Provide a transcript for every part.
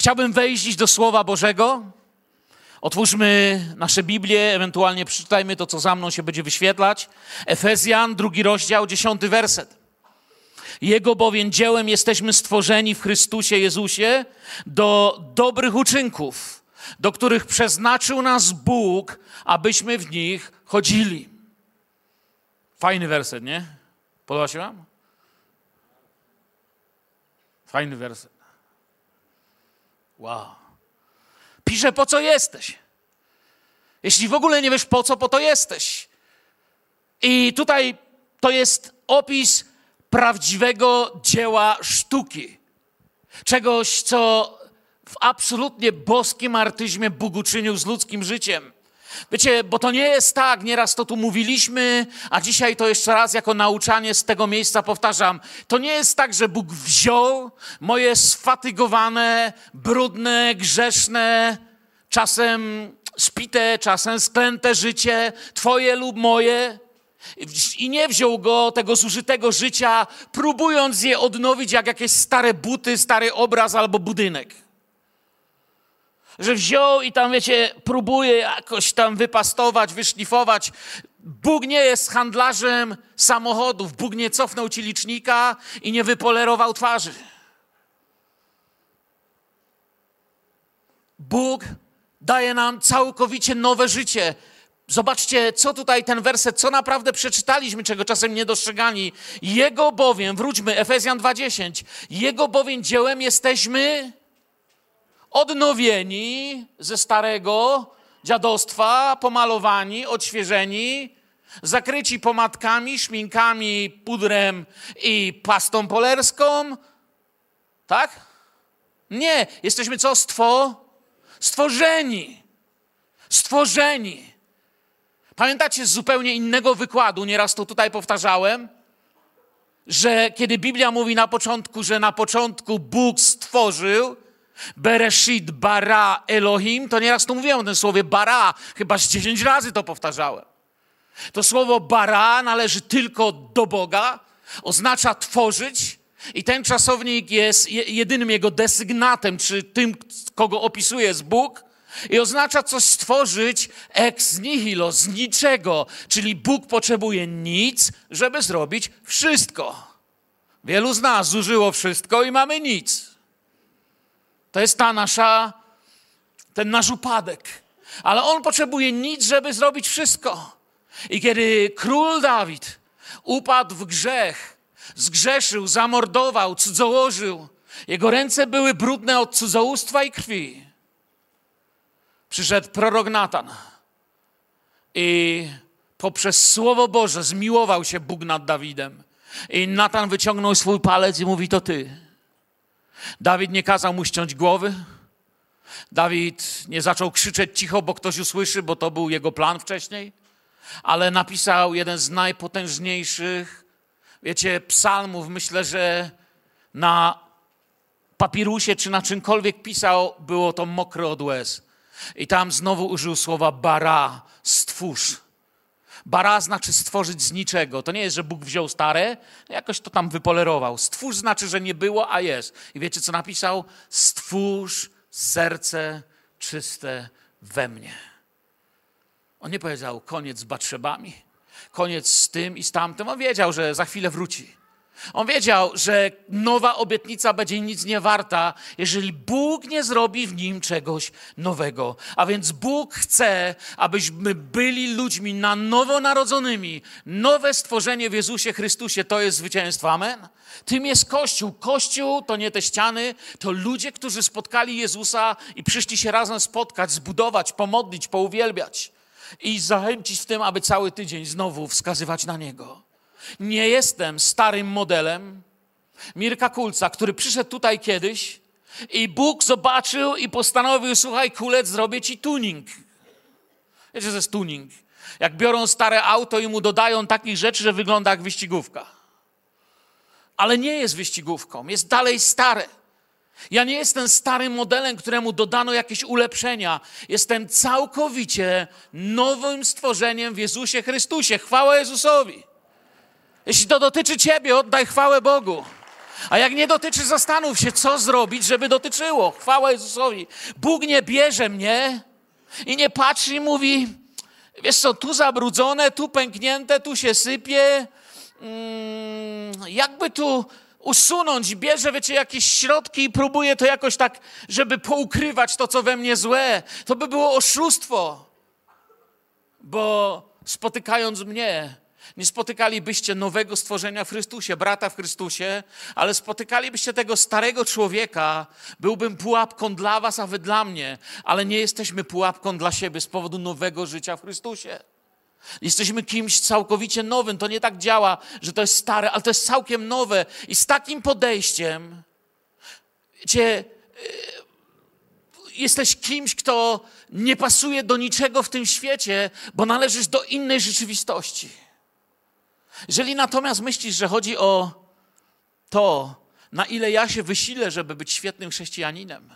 Chciałbym wejść do Słowa Bożego. Otwórzmy nasze Biblię, ewentualnie przeczytajmy to, co za mną się będzie wyświetlać. Efezjan, drugi rozdział, dziesiąty werset. Jego bowiem dziełem jesteśmy stworzeni w Chrystusie Jezusie do dobrych uczynków, do których przeznaczył nas Bóg, abyśmy w nich chodzili. Fajny werset, nie? Podoba się Wam? Fajny werset. Wow. Pisze, po co jesteś. Jeśli w ogóle nie wiesz po co, po to jesteś. I tutaj to jest opis prawdziwego dzieła sztuki. Czegoś, co w absolutnie boskim artyzmie Bóg uczynił z ludzkim życiem. Wiecie, bo to nie jest tak, nieraz to tu mówiliśmy, a dzisiaj to jeszcze raz jako nauczanie z tego miejsca powtarzam. To nie jest tak, że Bóg wziął moje sfatygowane, brudne, grzeszne, czasem spite, czasem sklęte życie, twoje lub moje, i nie wziął go, tego zużytego życia, próbując je odnowić jak jakieś stare buty, stary obraz albo budynek że wziął i tam, wiecie, próbuje jakoś tam wypastować, wyszlifować. Bóg nie jest handlarzem samochodów. Bóg nie cofnął ci licznika i nie wypolerował twarzy. Bóg daje nam całkowicie nowe życie. Zobaczcie, co tutaj ten werset, co naprawdę przeczytaliśmy, czego czasem nie dostrzegani. Jego bowiem, wróćmy, Efezjan 2:10, Jego bowiem dziełem jesteśmy odnowieni ze starego dziadostwa, pomalowani, odświeżeni, zakryci pomadkami, szminkami, pudrem i pastą polerską. Tak? Nie, jesteśmy co? Stwo? Stworzeni. Stworzeni. Pamiętacie z zupełnie innego wykładu, nieraz to tutaj powtarzałem, że kiedy Biblia mówi na początku, że na początku Bóg stworzył, Bereshit, bara, Elohim, to nieraz tu mówiłem o tym słowie bara, chyba z 10 razy to powtarzałem. To słowo bara należy tylko do Boga, oznacza tworzyć i ten czasownik jest jedynym jego desygnatem, czy tym, kogo opisuje jest Bóg. I oznacza coś stworzyć ex nihilo, z niczego. Czyli Bóg potrzebuje nic, żeby zrobić wszystko. Wielu z nas zużyło wszystko i mamy nic. To jest ta nasza, ten nasz upadek. Ale on potrzebuje nic, żeby zrobić wszystko. I kiedy król Dawid upadł w grzech, zgrzeszył, zamordował, cudzołożył, jego ręce były brudne od cudzołóstwa i krwi. Przyszedł prorok Natan i poprzez Słowo Boże zmiłował się Bóg nad Dawidem. I Natan wyciągnął swój palec i mówi: To ty. Dawid nie kazał mu ściąć głowy. Dawid nie zaczął krzyczeć cicho, bo ktoś usłyszy, bo to był jego plan wcześniej, ale napisał jeden z najpotężniejszych, wiecie, psalmów. Myślę, że na papirusie czy na czymkolwiek pisał, było to mokre od łez. I tam znowu użył słowa bara, stwórz. Bara znaczy stworzyć z niczego. To nie jest, że Bóg wziął stare, jakoś to tam wypolerował. Stwórz znaczy, że nie było, a jest. I wiecie, co napisał? Stwórz serce czyste we mnie. On nie powiedział koniec z Batrzebami, koniec z tym i z tamtym. On wiedział, że za chwilę wróci. On wiedział, że nowa obietnica będzie nic nie warta, jeżeli Bóg nie zrobi w nim czegoś nowego. A więc Bóg chce, abyśmy byli ludźmi na nowo narodzonymi. Nowe stworzenie w Jezusie Chrystusie to jest zwycięstwo. Amen. Tym jest Kościół. Kościół to nie te ściany, to ludzie, którzy spotkali Jezusa i przyszli się razem spotkać, zbudować, pomodlić, pouwielbiać i zachęcić w tym, aby cały tydzień znowu wskazywać na Niego. Nie jestem starym modelem Mirka Kulca, który przyszedł tutaj kiedyś i Bóg zobaczył i postanowił, słuchaj, kulec, zrobię ci tuning. Wiecie, że jest tuning. Jak biorą stare auto i mu dodają takich rzeczy, że wygląda jak wyścigówka. Ale nie jest wyścigówką, jest dalej stare. Ja nie jestem starym modelem, któremu dodano jakieś ulepszenia. Jestem całkowicie nowym stworzeniem w Jezusie Chrystusie. Chwała Jezusowi. Jeśli to dotyczy Ciebie, oddaj chwałę Bogu. A jak nie dotyczy, zastanów się, co zrobić, żeby dotyczyło. Chwała Jezusowi. Bóg nie bierze mnie i nie patrzy i mówi, wiesz co, tu zabrudzone, tu pęknięte, tu się sypie. Mm, jakby tu usunąć, bierze, wiecie, jakieś środki i próbuje to jakoś tak, żeby poukrywać to, co we mnie złe. To by było oszustwo. Bo spotykając mnie, nie spotykalibyście nowego stworzenia w Chrystusie, brata w Chrystusie, ale spotykalibyście tego starego człowieka. Byłbym pułapką dla was, a wy dla mnie, ale nie jesteśmy pułapką dla siebie z powodu nowego życia w Chrystusie. Jesteśmy kimś całkowicie nowym. To nie tak działa, że to jest stare, ale to jest całkiem nowe. I z takim podejściem, cię, jesteś kimś, kto nie pasuje do niczego w tym świecie, bo należysz do innej rzeczywistości. Jeżeli natomiast myślisz, że chodzi o to, na ile ja się wysilę, żeby być świetnym chrześcijaninem,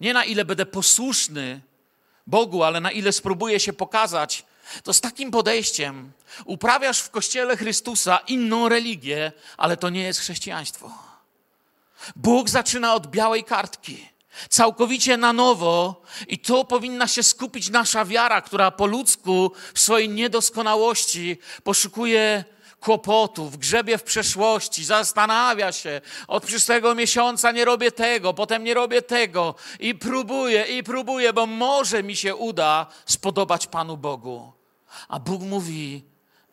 nie na ile będę posłuszny Bogu, ale na ile spróbuję się pokazać, to z takim podejściem uprawiasz w kościele Chrystusa inną religię, ale to nie jest chrześcijaństwo. Bóg zaczyna od białej kartki całkowicie na nowo i tu powinna się skupić nasza wiara, która po ludzku w swojej niedoskonałości poszukuje kłopotów, grzebie w przeszłości, zastanawia się, od przyszłego miesiąca nie robię tego, potem nie robię tego i próbuję, i próbuję, bo może mi się uda spodobać Panu Bogu. A Bóg mówi,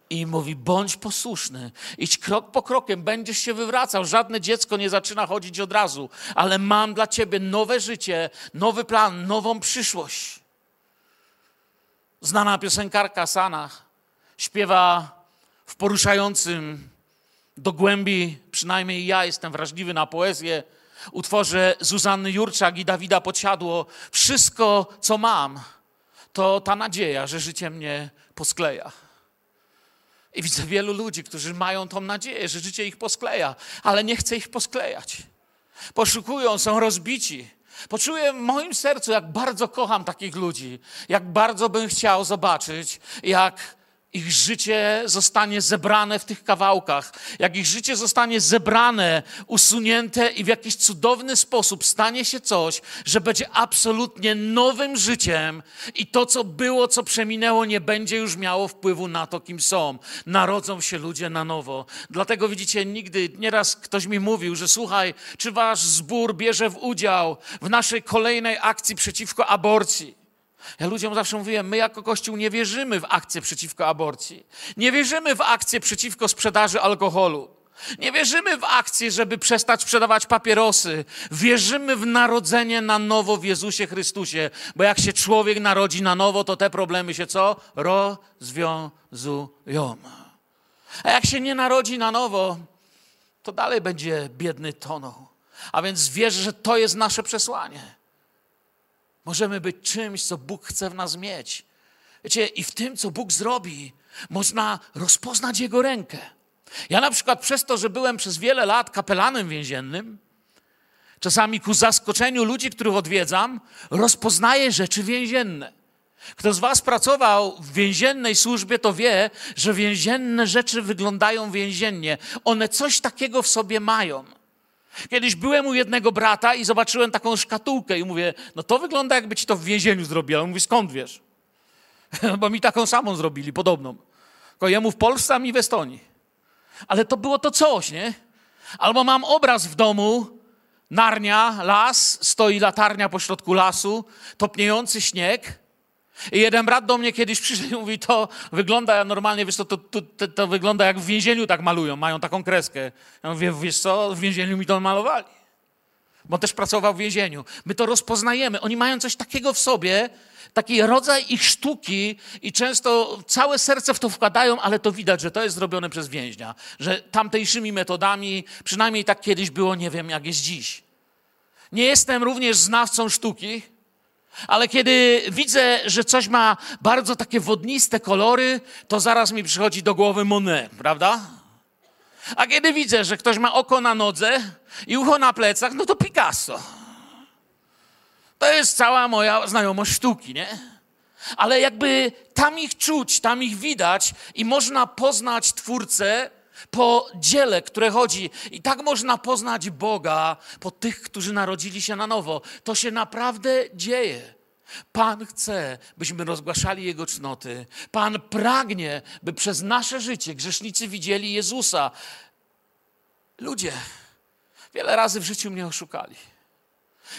i mówi: bądź posłuszny, idź krok po krokiem, będziesz się wywracał. Żadne dziecko nie zaczyna chodzić od razu, ale mam dla ciebie nowe życie, nowy plan, nową przyszłość. Znana piosenkarka Sanach śpiewa w poruszającym do głębi, przynajmniej ja jestem wrażliwy na poezję, utworze Zuzanny Jurczak i Dawida Podsiadło. Wszystko, co mam, to ta nadzieja, że życie mnie poskleja. I widzę wielu ludzi, którzy mają tą nadzieję, że życie ich poskleja, ale nie chce ich posklejać. Poszukują, są rozbici. Poczułem w moim sercu, jak bardzo kocham takich ludzi, jak bardzo bym chciał zobaczyć, jak ich życie zostanie zebrane w tych kawałkach, jak ich życie zostanie zebrane, usunięte i w jakiś cudowny sposób stanie się coś, że będzie absolutnie nowym życiem i to, co było, co przeminęło, nie będzie już miało wpływu na to, kim są. Narodzą się ludzie na nowo. Dlatego widzicie, nigdy, nieraz ktoś mi mówił, że słuchaj, czy wasz zbór bierze w udział w naszej kolejnej akcji przeciwko aborcji? Ja ludziom zawsze mówiłem, my jako Kościół nie wierzymy w akcję przeciwko aborcji. Nie wierzymy w akcję przeciwko sprzedaży alkoholu. Nie wierzymy w akcję, żeby przestać sprzedawać papierosy. Wierzymy w narodzenie na nowo w Jezusie Chrystusie, bo jak się człowiek narodzi na nowo, to te problemy się co? Rozwiązują. A jak się nie narodzi na nowo, to dalej będzie biedny tonął. A więc wierzę, że to jest nasze przesłanie. Możemy być czymś, co Bóg chce w nas mieć. Wiecie, i w tym, co Bóg zrobi, można rozpoznać Jego rękę. Ja na przykład przez to, że byłem przez wiele lat kapelanem więziennym, czasami ku zaskoczeniu ludzi, których odwiedzam, rozpoznaję rzeczy więzienne. Kto z Was pracował w więziennej służbie, to wie, że więzienne rzeczy wyglądają więziennie. One coś takiego w sobie mają. Kiedyś byłem u jednego brata i zobaczyłem taką szkatułkę i mówię, no to wygląda jakby ci to w więzieniu zrobili. On mówi, skąd wiesz? Bo mi taką samą zrobili, podobną. Tylko jemu w Polsce, a mi w Estonii. Ale to było to coś, nie? Albo mam obraz w domu, Narnia, las, stoi latarnia pośrodku lasu, topniejący śnieg, i jeden brat do mnie kiedyś przyszedł i mówi, to wygląda normalnie, wiesz to, to, to, to, wygląda jak w więzieniu tak malują, mają taką kreskę. Ja mówię, wiesz co, w więzieniu mi to malowali. Bo też pracował w więzieniu. My to rozpoznajemy. Oni mają coś takiego w sobie, taki rodzaj ich sztuki i często całe serce w to wkładają, ale to widać, że to jest zrobione przez więźnia. Że tamtejszymi metodami, przynajmniej tak kiedyś było, nie wiem jak jest dziś. Nie jestem również znawcą sztuki, ale kiedy widzę, że coś ma bardzo takie wodniste kolory, to zaraz mi przychodzi do głowy Monet, prawda? A kiedy widzę, że ktoś ma oko na nodze i ucho na plecach, no to Picasso. To jest cała moja znajomość sztuki, nie? Ale jakby tam ich czuć, tam ich widać i można poznać twórcę po dziele, które chodzi. I tak można poznać Boga po tych, którzy narodzili się na nowo. To się naprawdę dzieje. Pan chce, byśmy rozgłaszali Jego cnoty. Pan pragnie, by przez nasze życie grzesznicy widzieli Jezusa. Ludzie, wiele razy w życiu mnie oszukali.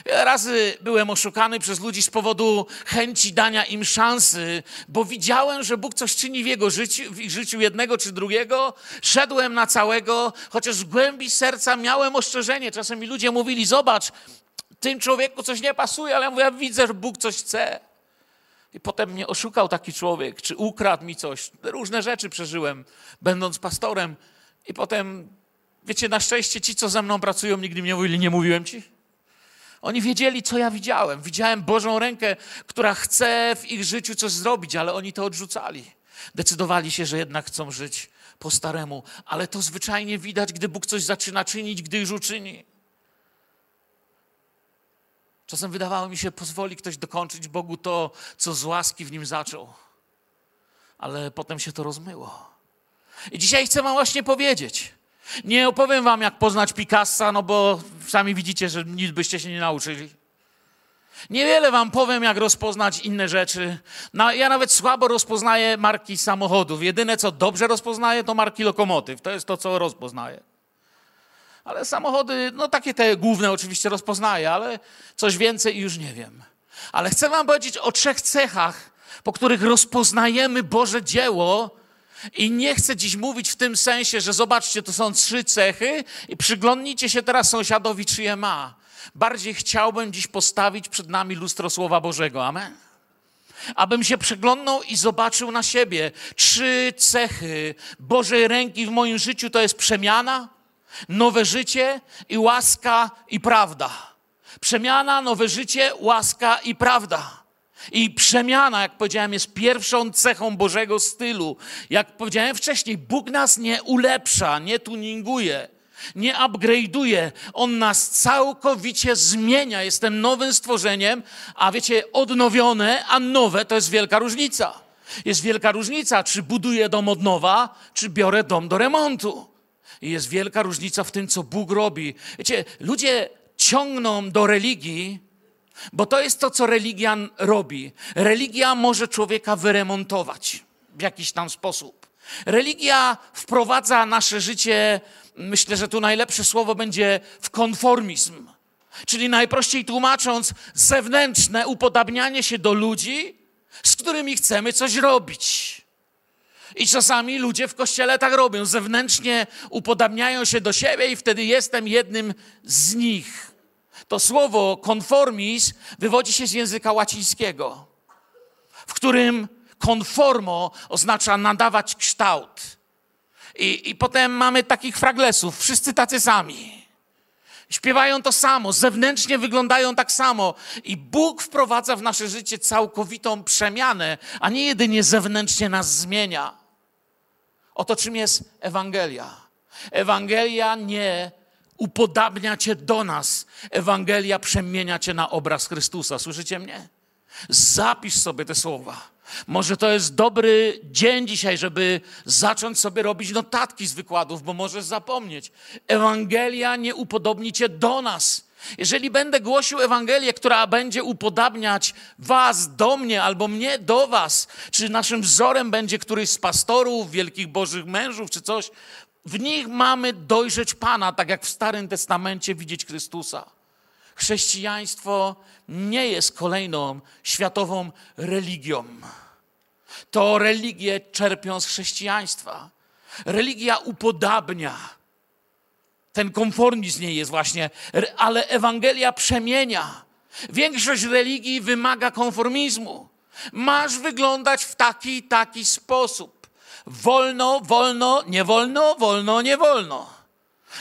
Wiele razy byłem oszukany przez ludzi z powodu chęci dania im szansy, bo widziałem, że Bóg coś czyni w jego życiu, w ich życiu jednego czy drugiego. Szedłem na całego, chociaż w głębi serca miałem ostrzeżenie. Czasem mi ludzie mówili: Zobacz, tym człowieku coś nie pasuje, ale ja mówię: ja widzę, że Bóg coś chce. I potem mnie oszukał taki człowiek, czy ukradł mi coś. Różne rzeczy przeżyłem, będąc pastorem. I potem, wiecie, na szczęście ci, co ze mną pracują, nigdy mi nie mówili: Nie mówiłem ci? Oni wiedzieli, co ja widziałem. Widziałem Bożą rękę, która chce w ich życiu coś zrobić, ale oni to odrzucali. Decydowali się, że jednak chcą żyć po staremu, ale to zwyczajnie widać, gdy Bóg coś zaczyna czynić, gdy już uczyni. Czasem wydawało mi się, pozwoli ktoś dokończyć Bogu to, co z łaski w nim zaczął. Ale potem się to rozmyło. I dzisiaj chcę Wam właśnie powiedzieć, nie opowiem wam, jak poznać Picassa, no bo sami widzicie, że nic byście się nie nauczyli. Niewiele wam powiem, jak rozpoznać inne rzeczy. No, ja nawet słabo rozpoznaję marki samochodów. Jedyne, co dobrze rozpoznaję, to marki lokomotyw. To jest to, co rozpoznaję. Ale samochody, no takie te główne oczywiście rozpoznaję, ale coś więcej już nie wiem. Ale chcę wam powiedzieć o trzech cechach, po których rozpoznajemy Boże dzieło i nie chcę dziś mówić w tym sensie, że zobaczcie, to są trzy cechy i przyglądnijcie się teraz sąsiadowi, czy je ma. Bardziej chciałbym dziś postawić przed nami lustro Słowa Bożego. Amen. Abym się przeglądnął i zobaczył na siebie trzy cechy Bożej ręki w moim życiu to jest przemiana, nowe życie i łaska i prawda. Przemiana, nowe życie, łaska i prawda. I przemiana, jak powiedziałem, jest pierwszą cechą Bożego stylu. Jak powiedziałem wcześniej, Bóg nas nie ulepsza, nie tuninguje, nie upgrade'uje. On nas całkowicie zmienia. Jestem nowym stworzeniem, a wiecie, odnowione, a nowe to jest wielka różnica. Jest wielka różnica, czy buduję dom od nowa, czy biorę dom do remontu. I jest wielka różnica w tym, co Bóg robi. Wiecie, ludzie ciągną do religii, bo to jest to, co religia robi. Religia może człowieka wyremontować w jakiś tam sposób. Religia wprowadza nasze życie, myślę, że tu najlepsze słowo będzie w konformizm. Czyli najprościej tłumacząc, zewnętrzne upodabnianie się do ludzi, z którymi chcemy coś robić. I czasami ludzie w kościele tak robią. Zewnętrznie upodabniają się do siebie, i wtedy jestem jednym z nich. To słowo konformis wywodzi się z języka łacińskiego, w którym konformo oznacza nadawać kształt. I, I potem mamy takich fraglesów, wszyscy tacy sami. Śpiewają to samo, zewnętrznie wyglądają tak samo. I Bóg wprowadza w nasze życie całkowitą przemianę, a nie jedynie zewnętrznie nas zmienia. Oto czym jest Ewangelia. Ewangelia nie upodabnia cię do nas. Ewangelia przemienia cię na obraz Chrystusa. Słyszycie mnie? Zapisz sobie te słowa. Może to jest dobry dzień dzisiaj, żeby zacząć sobie robić notatki z wykładów, bo możesz zapomnieć. Ewangelia nie upodobni cię do nas. Jeżeli będę głosił Ewangelię, która będzie upodabniać Was do mnie albo mnie do Was, czy naszym wzorem będzie któryś z pastorów, wielkich bożych mężów, czy coś, w nich mamy dojrzeć Pana, tak jak w Starym Testamencie widzieć Chrystusa. Chrześcijaństwo nie jest kolejną światową religią. To religie czerpią z chrześcijaństwa. Religia upodabnia. Ten konformizm nie jest właśnie, ale Ewangelia przemienia. Większość religii wymaga konformizmu. Masz wyglądać w taki taki sposób. Wolno, wolno, nie wolno, wolno, nie wolno.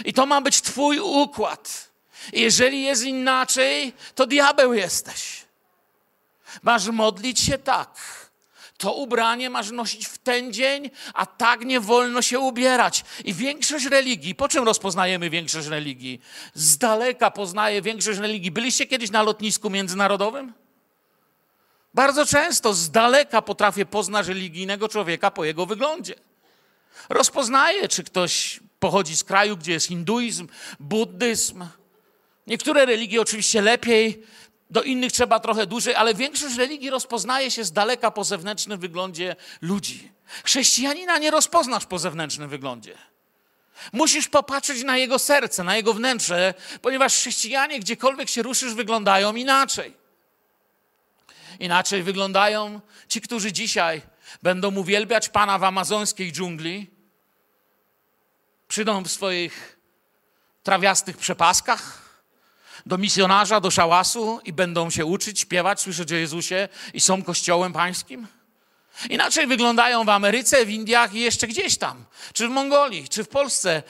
I to ma być Twój układ. Jeżeli jest inaczej, to diabeł jesteś. Masz modlić się tak. To ubranie masz nosić w ten dzień, a tak nie wolno się ubierać. I większość religii, po czym rozpoznajemy większość religii? Z daleka poznaje większość religii. Byliście kiedyś na lotnisku międzynarodowym? Bardzo często z daleka potrafię poznać religijnego człowieka po jego wyglądzie. Rozpoznaje, czy ktoś pochodzi z kraju, gdzie jest hinduizm, buddyzm. Niektóre religie oczywiście lepiej, do innych trzeba trochę dłużej, ale większość religii rozpoznaje się z daleka po zewnętrznym wyglądzie ludzi. Chrześcijanina nie rozpoznasz po zewnętrznym wyglądzie. Musisz popatrzeć na jego serce, na jego wnętrze, ponieważ chrześcijanie, gdziekolwiek się ruszysz, wyglądają inaczej. Inaczej wyglądają ci, którzy dzisiaj będą uwielbiać Pana w amazońskiej dżungli, przyjdą w swoich trawiastych przepaskach do misjonarza, do szałasu i będą się uczyć, śpiewać, słyszeć o Jezusie i są kościołem pańskim. Inaczej wyglądają w Ameryce, w Indiach i jeszcze gdzieś tam, czy w Mongolii, czy w Polsce.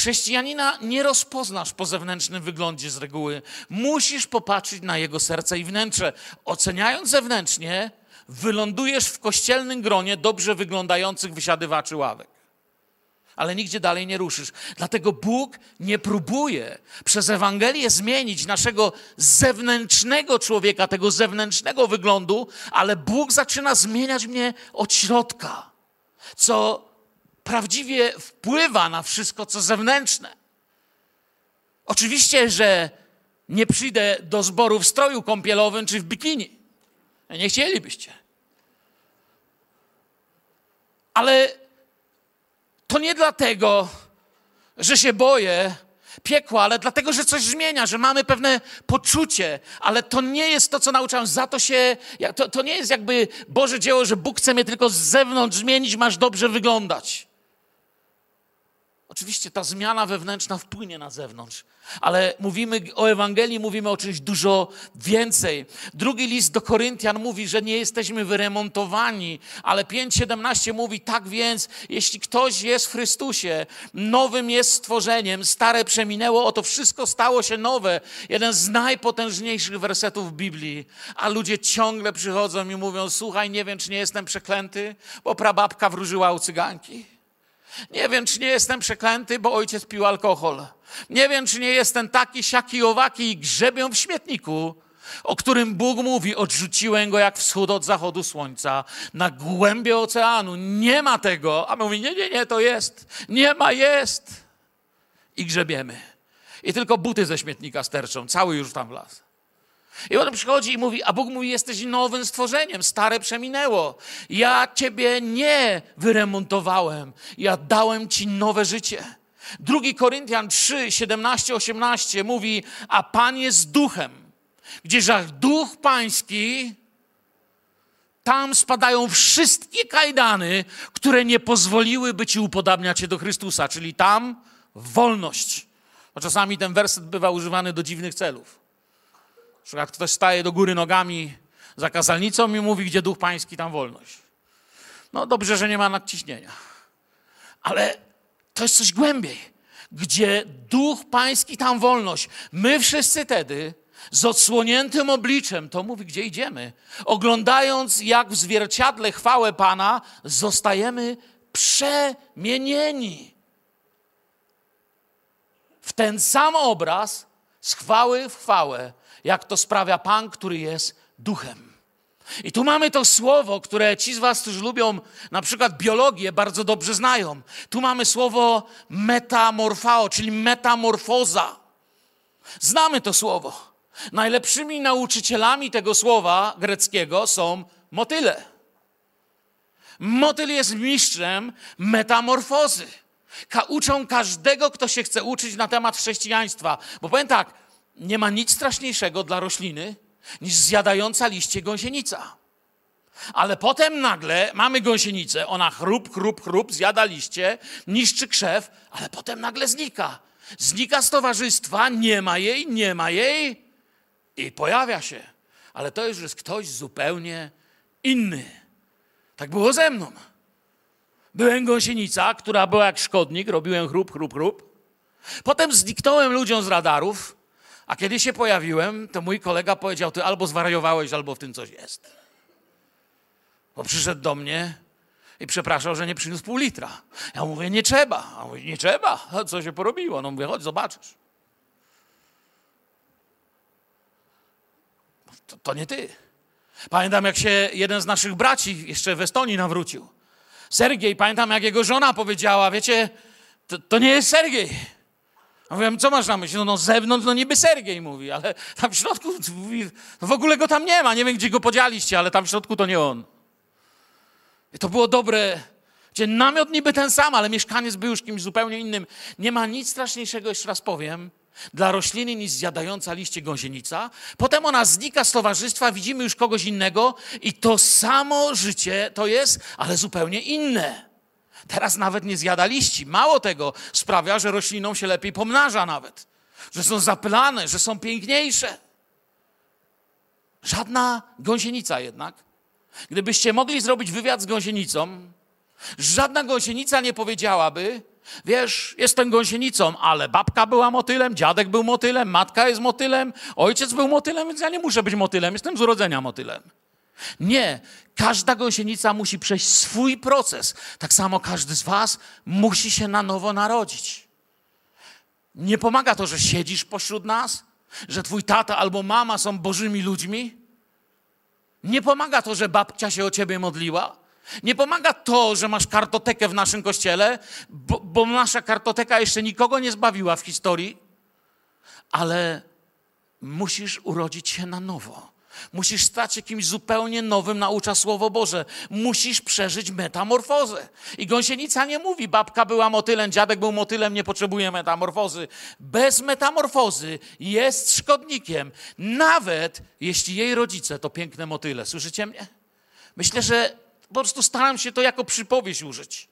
Chrześcijanina nie rozpoznasz po zewnętrznym wyglądzie z reguły. Musisz popatrzeć na jego serce i wnętrze. Oceniając zewnętrznie, wylądujesz w kościelnym gronie dobrze wyglądających wysiadywaczy ławek ale nigdzie dalej nie ruszysz. Dlatego Bóg nie próbuje przez Ewangelię zmienić naszego zewnętrznego człowieka, tego zewnętrznego wyglądu, ale Bóg zaczyna zmieniać mnie od środka, co prawdziwie wpływa na wszystko, co zewnętrzne. Oczywiście, że nie przyjdę do zboru w stroju kąpielowym czy w bikini. Nie chcielibyście. Ale to nie dlatego, że się boję piekła, ale dlatego, że coś zmienia, że mamy pewne poczucie, ale to nie jest to, co nauczam. Za to się, to, to nie jest jakby Boże dzieło, że Bóg chce mnie tylko z zewnątrz zmienić, masz dobrze wyglądać. Oczywiście ta zmiana wewnętrzna wpłynie na zewnątrz, ale mówimy o Ewangelii, mówimy o czymś dużo więcej. Drugi list do Koryntian mówi, że nie jesteśmy wyremontowani, ale 5:17 mówi: Tak więc, jeśli ktoś jest w Chrystusie, nowym jest stworzeniem, stare przeminęło, oto wszystko stało się nowe. Jeden z najpotężniejszych wersetów Biblii, a ludzie ciągle przychodzą i mówią: Słuchaj, nie wiem, czy nie jestem przeklęty, bo prababka wróżyła u cyganki. Nie wiem, czy nie jestem przeklęty, bo ojciec pił alkohol. Nie wiem, czy nie jestem taki, siaki, owaki i grzebią w śmietniku, o którym Bóg mówi, odrzuciłem go jak wschód od zachodu słońca, na głębie oceanu. Nie ma tego. A mówi, nie, nie, nie, to jest. Nie ma, jest. I grzebiemy. I tylko buty ze śmietnika sterczą. Cały już tam wlazł. I on przychodzi i mówi, a Bóg mówi, jesteś nowym stworzeniem, stare przeminęło. Ja ciebie nie wyremontowałem, ja dałem ci nowe życie. Drugi Koryntian 3, 17, 18 mówi, a Pan jest duchem. Gdzieżach duch pański, tam spadają wszystkie kajdany, które nie pozwoliłyby ci upodabniać się do Chrystusa, czyli tam wolność. Bo czasami ten werset bywa używany do dziwnych celów. Przykład ktoś staje do góry nogami za kazalnicą i mówi, gdzie duch pański, tam wolność. No dobrze, że nie ma nadciśnienia. Ale to jest coś głębiej. Gdzie duch pański, tam wolność. My wszyscy wtedy z odsłoniętym obliczem, to mówi, gdzie idziemy, oglądając jak w zwierciadle chwałę Pana, zostajemy przemienieni w ten sam obraz z chwały w chwałę, jak to sprawia Pan, który jest duchem. I tu mamy to słowo, które ci z Was, którzy lubią na przykład biologię, bardzo dobrze znają. Tu mamy słowo metamorfao, czyli metamorfoza. Znamy to słowo. Najlepszymi nauczycielami tego słowa greckiego są motyle. Motyl jest mistrzem metamorfozy. Ka uczą każdego, kto się chce uczyć na temat chrześcijaństwa. Bo powiem tak, nie ma nic straszniejszego dla rośliny niż zjadająca liście gąsienica. Ale potem nagle mamy gąsienicę, ona chrup, chrup, chrup, zjada liście, niszczy krzew, ale potem nagle znika. Znika z towarzystwa, nie ma jej, nie ma jej i pojawia się. Ale to już jest ktoś zupełnie inny. Tak było ze mną. Byłem gąsienica, która była jak szkodnik, robiłem chrup, chrup, chrup. Potem zniknąłem ludziom z radarów, a kiedy się pojawiłem, to mój kolega powiedział: Ty albo zwariowałeś, albo w tym coś jest. Bo przyszedł do mnie i przepraszał, że nie przyniósł pół litra. Ja mówię: Nie trzeba. A mówi: Nie trzeba. A co się porobiło? No mówię: Chodź, zobaczysz. To, to nie ty. Pamiętam, jak się jeden z naszych braci jeszcze w Estonii nawrócił. Sergiej, pamiętam jak jego żona powiedziała, wiecie, to, to nie jest Sergiej. Ja mówiłem, co masz na myśli? No, no z zewnątrz, no niby Sergiej mówi, ale tam w środku mówi, no w ogóle go tam nie ma, nie wiem gdzie go podzialiście, ale tam w środku to nie on. I to było dobre. Gdzie namiot niby ten sam, ale mieszkaniec był już kimś zupełnie innym. Nie ma nic straszniejszego, jeszcze raz powiem, dla rośliny niż zjadająca liście gąsienica. Potem ona znika z towarzystwa, widzimy już kogoś innego i to samo życie to jest, ale zupełnie inne. Teraz nawet nie zjada liści. Mało tego, sprawia, że roślinom się lepiej pomnaża nawet. Że są zapylane, że są piękniejsze. Żadna gąsienica jednak. Gdybyście mogli zrobić wywiad z gąsienicą, żadna gąsienica nie powiedziałaby, wiesz, jestem gąsienicą, ale babka była motylem, dziadek był motylem, matka jest motylem, ojciec był motylem, więc ja nie muszę być motylem, jestem z urodzenia motylem. Nie, każda gąsienica musi przejść swój proces. Tak samo każdy z Was musi się na nowo narodzić. Nie pomaga to, że siedzisz pośród nas, że Twój tata albo mama są bożymi ludźmi. Nie pomaga to, że babcia się o Ciebie modliła. Nie pomaga to, że masz kartotekę w naszym kościele, bo, bo nasza kartoteka jeszcze nikogo nie zbawiła w historii, ale musisz urodzić się na nowo. Musisz stać się kimś zupełnie nowym, naucza Słowo Boże. Musisz przeżyć metamorfozę. I gąsienica nie mówi, babka była motylem, dziadek był motylem, nie potrzebuje metamorfozy. Bez metamorfozy jest szkodnikiem, nawet jeśli jej rodzice to piękne motyle. Słyszycie mnie? Myślę, że po prostu staram się to jako przypowieść użyć.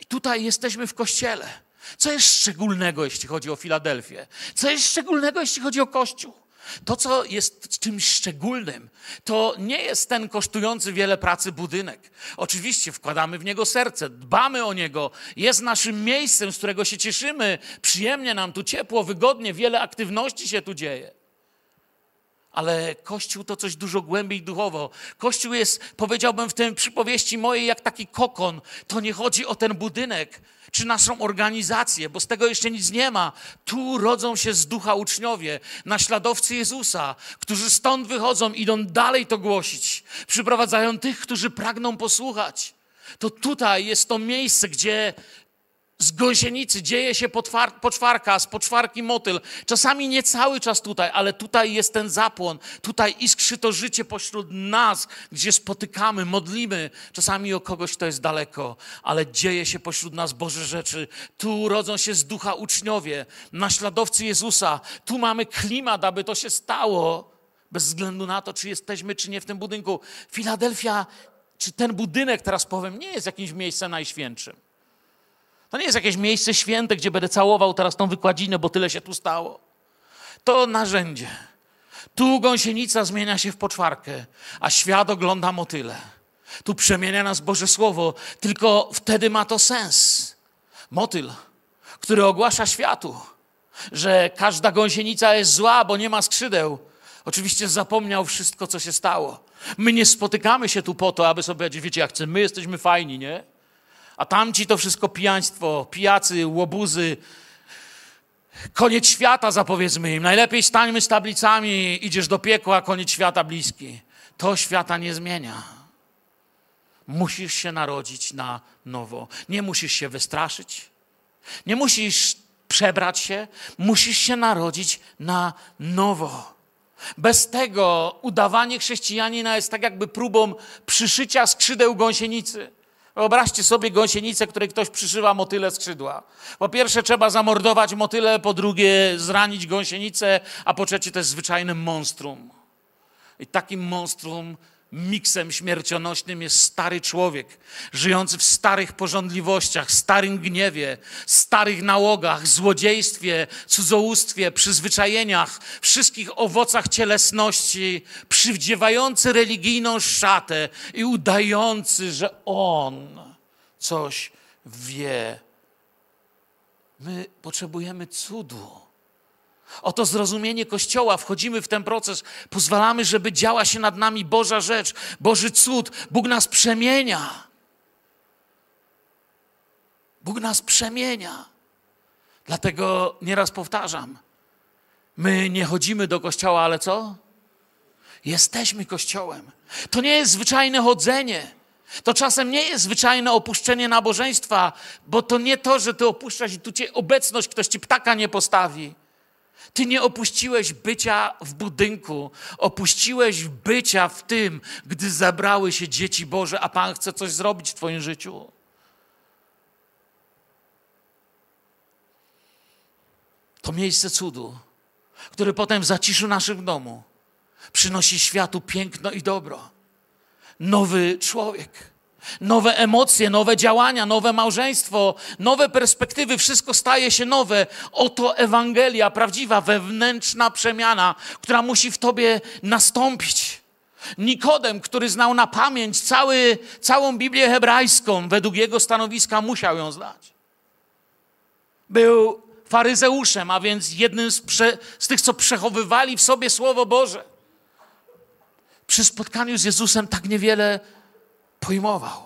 I tutaj jesteśmy w kościele. Co jest szczególnego, jeśli chodzi o Filadelfię? Co jest szczególnego, jeśli chodzi o Kościół? To, co jest czymś szczególnym, to nie jest ten kosztujący wiele pracy budynek. Oczywiście wkładamy w niego serce, dbamy o niego, jest naszym miejscem, z którego się cieszymy, przyjemnie nam tu ciepło, wygodnie, wiele aktywności się tu dzieje. Ale Kościół to coś dużo głębiej duchowo. Kościół jest, powiedziałbym w tym przypowieści mojej, jak taki kokon. To nie chodzi o ten budynek czy naszą organizację, bo z tego jeszcze nic nie ma. Tu rodzą się z ducha uczniowie, naśladowcy Jezusa, którzy stąd wychodzą, idą dalej to głosić, przyprowadzają tych, którzy pragną posłuchać. To tutaj jest to miejsce, gdzie z gąsienicy dzieje się poczwarka, z poczwarki motyl. Czasami nie cały czas tutaj, ale tutaj jest ten zapłon. Tutaj iskrzy to życie pośród nas, gdzie spotykamy, modlimy. Czasami o kogoś, kto jest daleko, ale dzieje się pośród nas Boże rzeczy. Tu rodzą się z ducha uczniowie, naśladowcy Jezusa. Tu mamy klimat, aby to się stało, bez względu na to, czy jesteśmy, czy nie w tym budynku. Filadelfia, czy ten budynek, teraz powiem, nie jest jakimś miejscem najświętszym. To nie jest jakieś miejsce święte, gdzie będę całował teraz tą wykładzinę, bo tyle się tu stało. To narzędzie. Tu gąsienica zmienia się w poczwarkę, a świat ogląda motyle. Tu przemienia nas Boże Słowo, tylko wtedy ma to sens. Motyl, który ogłasza światu, że każda gąsienica jest zła, bo nie ma skrzydeł. Oczywiście zapomniał wszystko, co się stało. My nie spotykamy się tu po to, aby sobie powiedzieć, wiecie, jak chcemy, my jesteśmy fajni, nie? A tamci to wszystko pijaństwo, pijacy, łobuzy. Koniec świata zapowiedzmy im. Najlepiej stańmy z tablicami, idziesz do piekła, koniec świata bliski. To świata nie zmienia. Musisz się narodzić na nowo. Nie musisz się wystraszyć. Nie musisz przebrać się. Musisz się narodzić na nowo. Bez tego udawanie chrześcijanina jest tak jakby próbą przyszycia skrzydeł gąsienicy. Wyobraźcie sobie gąsienicę, której ktoś przyszywa motyle skrzydła. Po pierwsze trzeba zamordować motyle, po drugie zranić gąsienicę, a po trzecie to jest zwyczajnym monstrum. I takim monstrum miksem śmiercionośnym jest stary człowiek, żyjący w starych porządliwościach, starym gniewie, starych nałogach, złodziejstwie, cudzołóstwie, przyzwyczajeniach, wszystkich owocach cielesności, przywdziewający religijną szatę i udający, że on coś wie. My potrzebujemy cudu. Oto zrozumienie Kościoła, wchodzimy w ten proces, pozwalamy, żeby działa się nad nami Boża rzecz, Boży cud. Bóg nas przemienia. Bóg nas przemienia. Dlatego nieraz powtarzam, my nie chodzimy do Kościoła, ale co? Jesteśmy Kościołem. To nie jest zwyczajne chodzenie. To czasem nie jest zwyczajne opuszczenie nabożeństwa, bo to nie to, że ty opuszczasz i tu cię obecność, ktoś ci ptaka nie postawi. Ty nie opuściłeś bycia w budynku, opuściłeś bycia w tym, gdy zabrały się dzieci Boże, a Pan chce coś zrobić w Twoim życiu. To miejsce cudu, które potem w zaciszu naszym domu przynosi światu piękno i dobro. Nowy człowiek nowe emocje, nowe działania, nowe małżeństwo, nowe perspektywy, wszystko staje się nowe. Oto Ewangelia, prawdziwa wewnętrzna przemiana, która musi w tobie nastąpić. Nikodem, który znał na pamięć cały, całą Biblię hebrajską, według jego stanowiska musiał ją znać. Był faryzeuszem, a więc jednym z, prze, z tych, co przechowywali w sobie Słowo Boże. Przy spotkaniu z Jezusem tak niewiele pojmował.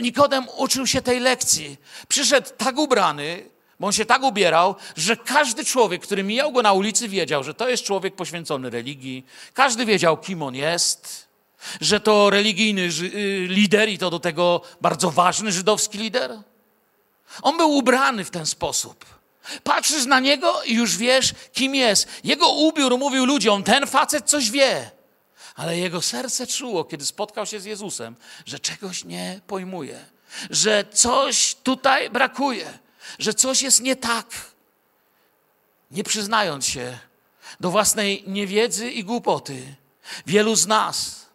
Nikodem uczył się tej lekcji. Przyszedł tak ubrany, bo on się tak ubierał, że każdy człowiek, który mijał go na ulicy, wiedział, że to jest człowiek poświęcony religii. Każdy wiedział, kim on jest, że to religijny y, lider i to do tego bardzo ważny żydowski lider. On był ubrany w ten sposób. Patrzysz na niego i już wiesz, kim jest. Jego ubiór mówił ludziom, ten facet coś wie ale jego serce czuło, kiedy spotkał się z Jezusem, że czegoś nie pojmuje, że coś tutaj brakuje, że coś jest nie tak. Nie przyznając się do własnej niewiedzy i głupoty, wielu z nas,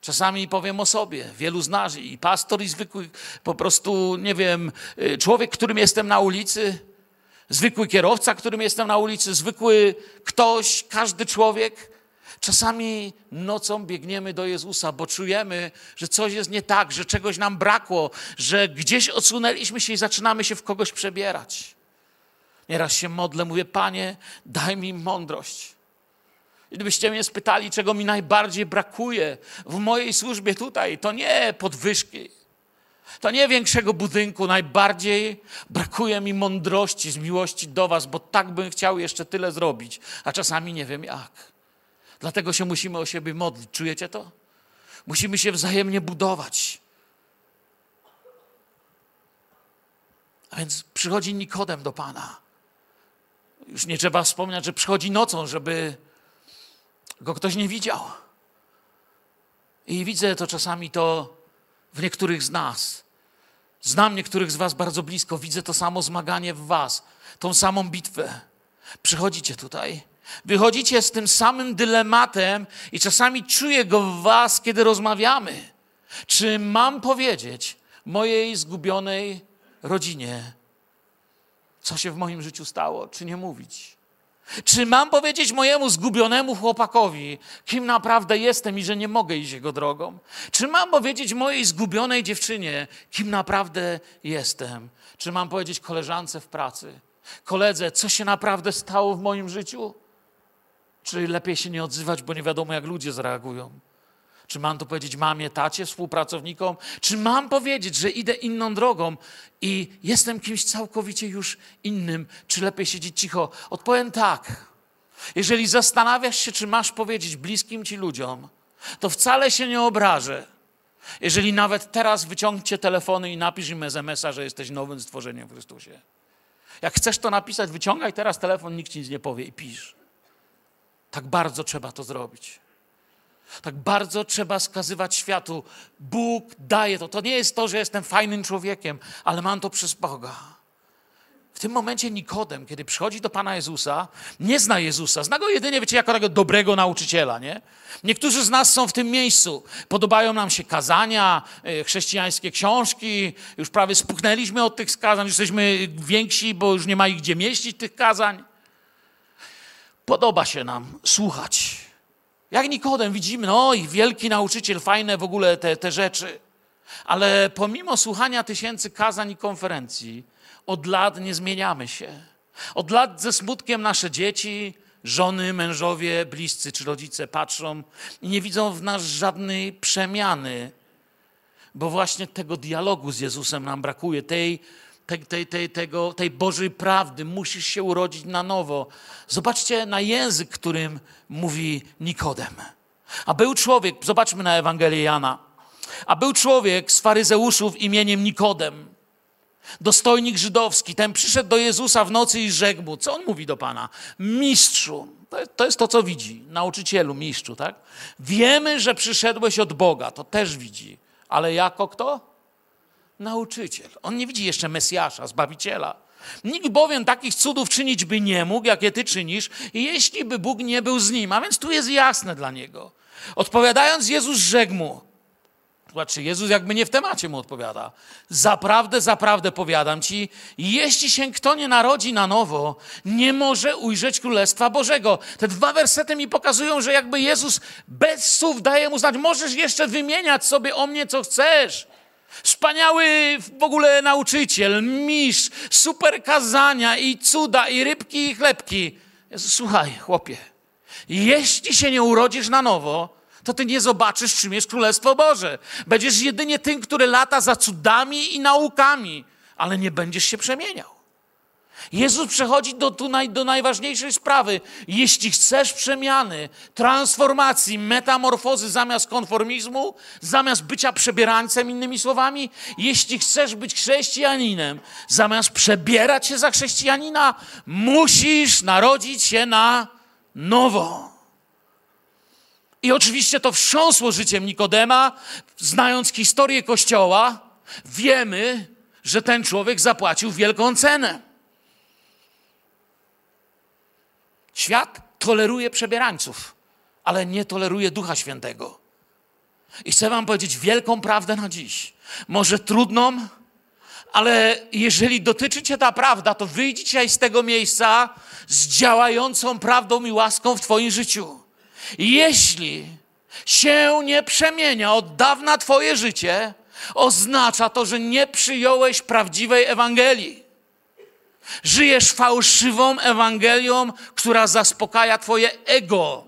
czasami powiem o sobie, wielu z nas, i pastor, i zwykły po prostu, nie wiem, y, człowiek, którym jestem na ulicy, zwykły kierowca, którym jestem na ulicy, zwykły ktoś, każdy człowiek, Czasami nocą biegniemy do Jezusa, bo czujemy, że coś jest nie tak, że czegoś nam brakło, że gdzieś odsunęliśmy się i zaczynamy się w kogoś przebierać. Nieraz się modlę, mówię, Panie, daj mi mądrość. Gdybyście mnie spytali, czego mi najbardziej brakuje w mojej służbie tutaj, to nie podwyżki, to nie większego budynku, najbardziej brakuje mi mądrości z miłości do Was, bo tak bym chciał jeszcze tyle zrobić, a czasami nie wiem jak. Dlatego się musimy o siebie modlić. Czujecie to? Musimy się wzajemnie budować. A więc przychodzi Nikodem do Pana. Już nie trzeba wspomnieć, że przychodzi nocą, żeby go ktoś nie widział. I widzę to czasami to w niektórych z nas. Znam niektórych z Was bardzo blisko, widzę to samo zmaganie w Was, tą samą bitwę. Przychodzicie tutaj Wychodzicie z tym samym dylematem i czasami czuję go w was, kiedy rozmawiamy. Czy mam powiedzieć mojej zgubionej rodzinie, co się w moim życiu stało, czy nie mówić? Czy mam powiedzieć mojemu zgubionemu chłopakowi, kim naprawdę jestem i że nie mogę iść jego drogą? Czy mam powiedzieć mojej zgubionej dziewczynie, kim naprawdę jestem? Czy mam powiedzieć koleżance w pracy, koledze, co się naprawdę stało w moim życiu? Czy lepiej się nie odzywać, bo nie wiadomo, jak ludzie zareagują? Czy mam to powiedzieć mamie, tacie, współpracownikom? Czy mam powiedzieć, że idę inną drogą i jestem kimś całkowicie już innym? Czy lepiej siedzieć cicho? Odpowiem tak. Jeżeli zastanawiasz się, czy masz powiedzieć bliskim ci ludziom, to wcale się nie obrażę. Jeżeli nawet teraz wyciągniecie telefony i napisz im SMS-a, że jesteś nowym stworzeniem w Chrystusie. Jak chcesz to napisać, wyciągaj teraz telefon, nikt ci nic nie powie i pisz. Tak bardzo trzeba to zrobić. Tak bardzo trzeba skazywać światu. Bóg daje to. To nie jest to, że jestem fajnym człowiekiem, ale mam to przez Boga. W tym momencie Nikodem, kiedy przychodzi do Pana Jezusa, nie zna Jezusa. Zna go jedynie, wiecie, jako tego dobrego nauczyciela, nie? Niektórzy z nas są w tym miejscu. Podobają nam się kazania, e, chrześcijańskie książki. Już prawie spuchnęliśmy od tych kazań. Jesteśmy więksi, bo już nie ma ich gdzie mieścić, tych kazań. Podoba się nam słuchać. Jak Nikodem widzimy, no i wielki nauczyciel, fajne w ogóle te, te rzeczy. Ale pomimo słuchania tysięcy kazań i konferencji, od lat nie zmieniamy się. Od lat ze smutkiem nasze dzieci, żony, mężowie, bliscy czy rodzice patrzą i nie widzą w nas żadnej przemiany, bo właśnie tego dialogu z Jezusem nam brakuje, tej tej, tej, tego, tej Bożej prawdy. Musisz się urodzić na nowo. Zobaczcie na język, którym mówi Nikodem. A był człowiek, zobaczmy na Ewangelię Jana. a był człowiek z faryzeuszów imieniem Nikodem, dostojnik żydowski. Ten przyszedł do Jezusa w nocy i rzekł mu, co on mówi do Pana? Mistrzu, to jest to, co widzi, nauczycielu, mistrzu, tak? Wiemy, że przyszedłeś od Boga, to też widzi, ale jako kto? Nauczyciel. On nie widzi jeszcze Mesjasza, Zbawiciela. Nikt bowiem takich cudów czynić by nie mógł, jakie ty czynisz, jeśli by Bóg nie był z nim. A więc tu jest jasne dla niego. Odpowiadając, Jezus rzekł mu, Zobaczcie, Jezus jakby nie w temacie mu odpowiada. Zaprawdę, zaprawdę powiadam ci, jeśli się kto nie narodzi na nowo, nie może ujrzeć Królestwa Bożego. Te dwa wersety mi pokazują, że jakby Jezus bez słów daje mu znać, możesz jeszcze wymieniać sobie o mnie, co chcesz. Wspaniały w ogóle nauczyciel, mistrz, super kazania i cuda, i rybki, i chlebki. Jezus, słuchaj, chłopie, jeśli się nie urodzisz na nowo, to ty nie zobaczysz, czym jest Królestwo Boże. Będziesz jedynie tym, który lata za cudami i naukami, ale nie będziesz się przemieniał. Jezus przechodzi do, tu naj, do najważniejszej sprawy. Jeśli chcesz przemiany, transformacji, metamorfozy zamiast konformizmu, zamiast bycia przebierańcem, innymi słowami, jeśli chcesz być chrześcijaninem, zamiast przebierać się za chrześcijanina, musisz narodzić się na nowo. I oczywiście to wstrząsło życiem Nikodema. Znając historię Kościoła, wiemy, że ten człowiek zapłacił wielką cenę. Świat toleruje przebierańców, ale nie toleruje Ducha Świętego. I chcę Wam powiedzieć wielką prawdę na dziś. Może trudną, ale jeżeli dotyczy Cię ta prawda, to wyjdź dzisiaj z tego miejsca z działającą prawdą i łaską w Twoim życiu. Jeśli się nie przemienia od dawna Twoje życie, oznacza to, że nie przyjąłeś prawdziwej Ewangelii. Żyjesz fałszywą Ewangelią, która zaspokaja Twoje ego.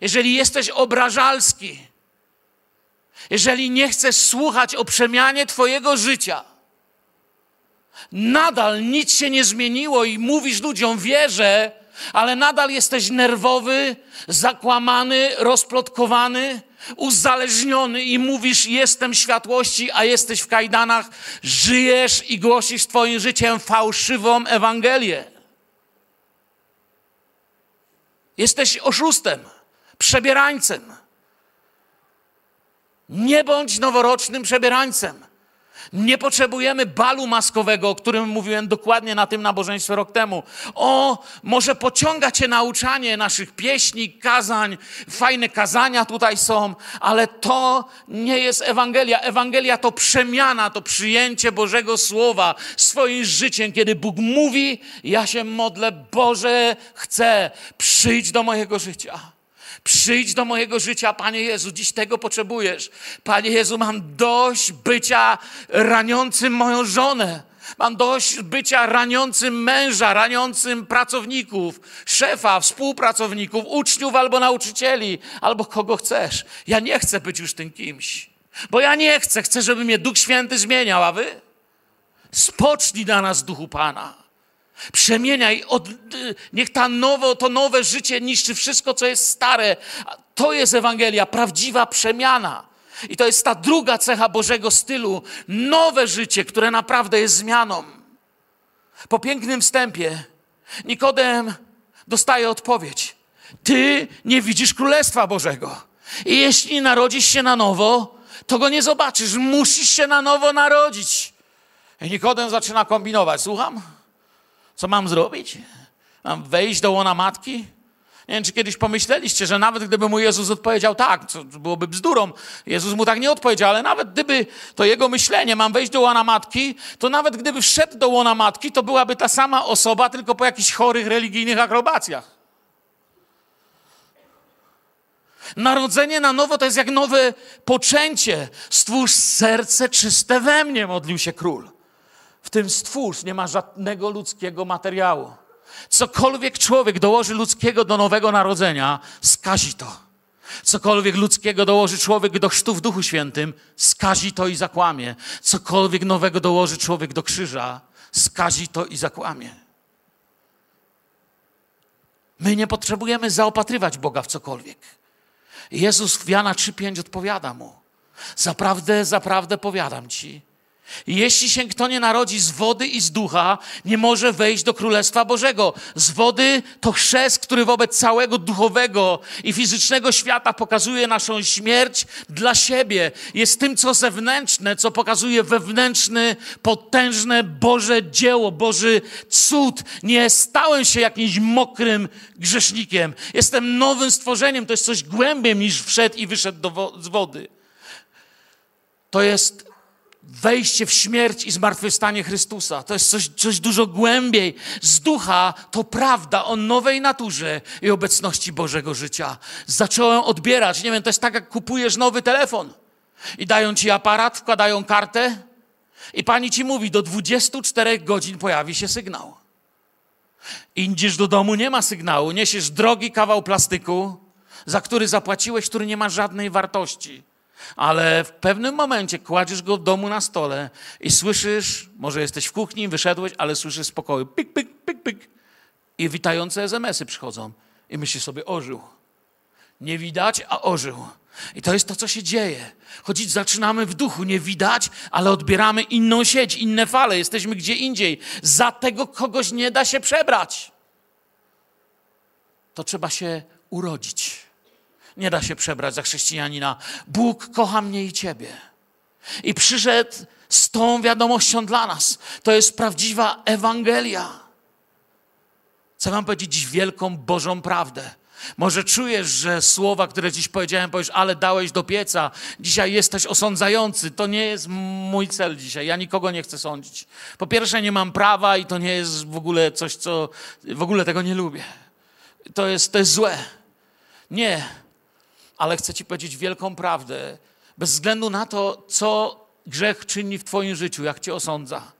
Jeżeli jesteś obrażalski, jeżeli nie chcesz słuchać o przemianie Twojego życia, nadal nic się nie zmieniło i mówisz ludziom, wierzę, ale nadal jesteś nerwowy, zakłamany, rozplotkowany, uzależniony i mówisz: Jestem światłości, a jesteś w kajdanach, żyjesz i głosisz Twoim życiem fałszywą Ewangelię. Jesteś oszustem, przebierańcem. Nie bądź noworocznym przebierańcem. Nie potrzebujemy balu maskowego, o którym mówiłem dokładnie na tym nabożeństwie rok temu. O, może pociąga cię nauczanie naszych pieśni, kazań, fajne kazania tutaj są, ale to nie jest Ewangelia. Ewangelia to przemiana, to przyjęcie Bożego Słowa swoim życiem. Kiedy Bóg mówi, ja się modlę, Boże, chcę, przyjdź do mojego życia. Przyjdź do mojego życia, Panie Jezu, dziś tego potrzebujesz. Panie Jezu, mam dość bycia raniącym moją żonę. Mam dość bycia raniącym męża, raniącym pracowników, szefa, współpracowników, uczniów albo nauczycieli, albo kogo chcesz. Ja nie chcę być już tym kimś, bo ja nie chcę. Chcę, żeby mnie Duch Święty zmieniał, a wy? Spocznij na nas, Duchu Pana. Przemieniaj, od, niech ta nowo, to nowe życie niszczy wszystko, co jest stare. To jest Ewangelia, prawdziwa przemiana. I to jest ta druga cecha Bożego stylu, nowe życie, które naprawdę jest zmianą. Po pięknym wstępie Nikodem dostaje odpowiedź. Ty nie widzisz Królestwa Bożego. I jeśli narodzisz się na nowo, to go nie zobaczysz. Musisz się na nowo narodzić. I Nikodem zaczyna kombinować. Słucham? Co mam zrobić? Mam wejść do łona matki? Nie wiem, czy kiedyś pomyśleliście, że nawet gdyby mu Jezus odpowiedział tak, co byłoby bzdurą, Jezus mu tak nie odpowiedział, ale nawet gdyby to jego myślenie, mam wejść do łona matki, to nawet gdyby wszedł do łona matki, to byłaby ta sama osoba, tylko po jakichś chorych religijnych akrobacjach. Narodzenie na nowo to jest jak nowe poczęcie. Stwórz serce czyste we mnie, modlił się król w tym stwórz, nie ma żadnego ludzkiego materiału. Cokolwiek człowiek dołoży ludzkiego do nowego narodzenia, skazi to. Cokolwiek ludzkiego dołoży człowiek do chrztu w Duchu Świętym, skazi to i zakłamie. Cokolwiek nowego dołoży człowiek do krzyża, skazi to i zakłamie. My nie potrzebujemy zaopatrywać Boga w cokolwiek. Jezus w Jana 3,5 odpowiada mu. Zaprawdę, zaprawdę powiadam ci, jeśli się kto nie narodzi z wody i z ducha, nie może wejść do Królestwa Bożego. Z wody to chrzest, który wobec całego duchowego i fizycznego świata pokazuje naszą śmierć dla siebie. Jest tym, co zewnętrzne, co pokazuje wewnętrzny, potężne Boże dzieło, Boży cud. Nie stałem się jakimś mokrym grzesznikiem. Jestem nowym stworzeniem. To jest coś głębiej niż wszedł i wyszedł do, z wody. To jest wejście w śmierć i zmartwychwstanie Chrystusa. To jest coś, coś dużo głębiej. Z ducha to prawda o nowej naturze i obecności Bożego życia. Zacząłem odbierać, nie wiem, to jest tak jak kupujesz nowy telefon i dają ci aparat, wkładają kartę i pani ci mówi, do 24 godzin pojawi się sygnał. Idziesz do domu, nie ma sygnału, niesiesz drogi kawał plastyku, za który zapłaciłeś, który nie ma żadnej wartości ale w pewnym momencie kładziesz go w domu na stole i słyszysz, może jesteś w kuchni, wyszedłeś, ale słyszysz spokoju, pik, pik, pik, pik. I witające SMS-y przychodzą. I myślisz sobie, ożył. Nie widać, a ożył. I to jest to, co się dzieje. Chodzić zaczynamy w duchu, nie widać, ale odbieramy inną sieć, inne fale, jesteśmy gdzie indziej. Za tego kogoś nie da się przebrać. To trzeba się urodzić. Nie da się przebrać za chrześcijanina. Bóg kocha mnie i ciebie. I przyszedł z tą wiadomością dla nas. To jest prawdziwa Ewangelia. Chcę wam powiedzieć dziś wielką Bożą prawdę. Może czujesz, że słowa, które dziś powiedziałem, powiesz, ale dałeś do pieca, dzisiaj jesteś osądzający. To nie jest mój cel dzisiaj. Ja nikogo nie chcę sądzić. Po pierwsze, nie mam prawa i to nie jest w ogóle coś, co w ogóle tego nie lubię. To jest, to jest złe. Nie ale chcę Ci powiedzieć wielką prawdę. Bez względu na to, co grzech czyni w Twoim życiu, jak Cię osądza.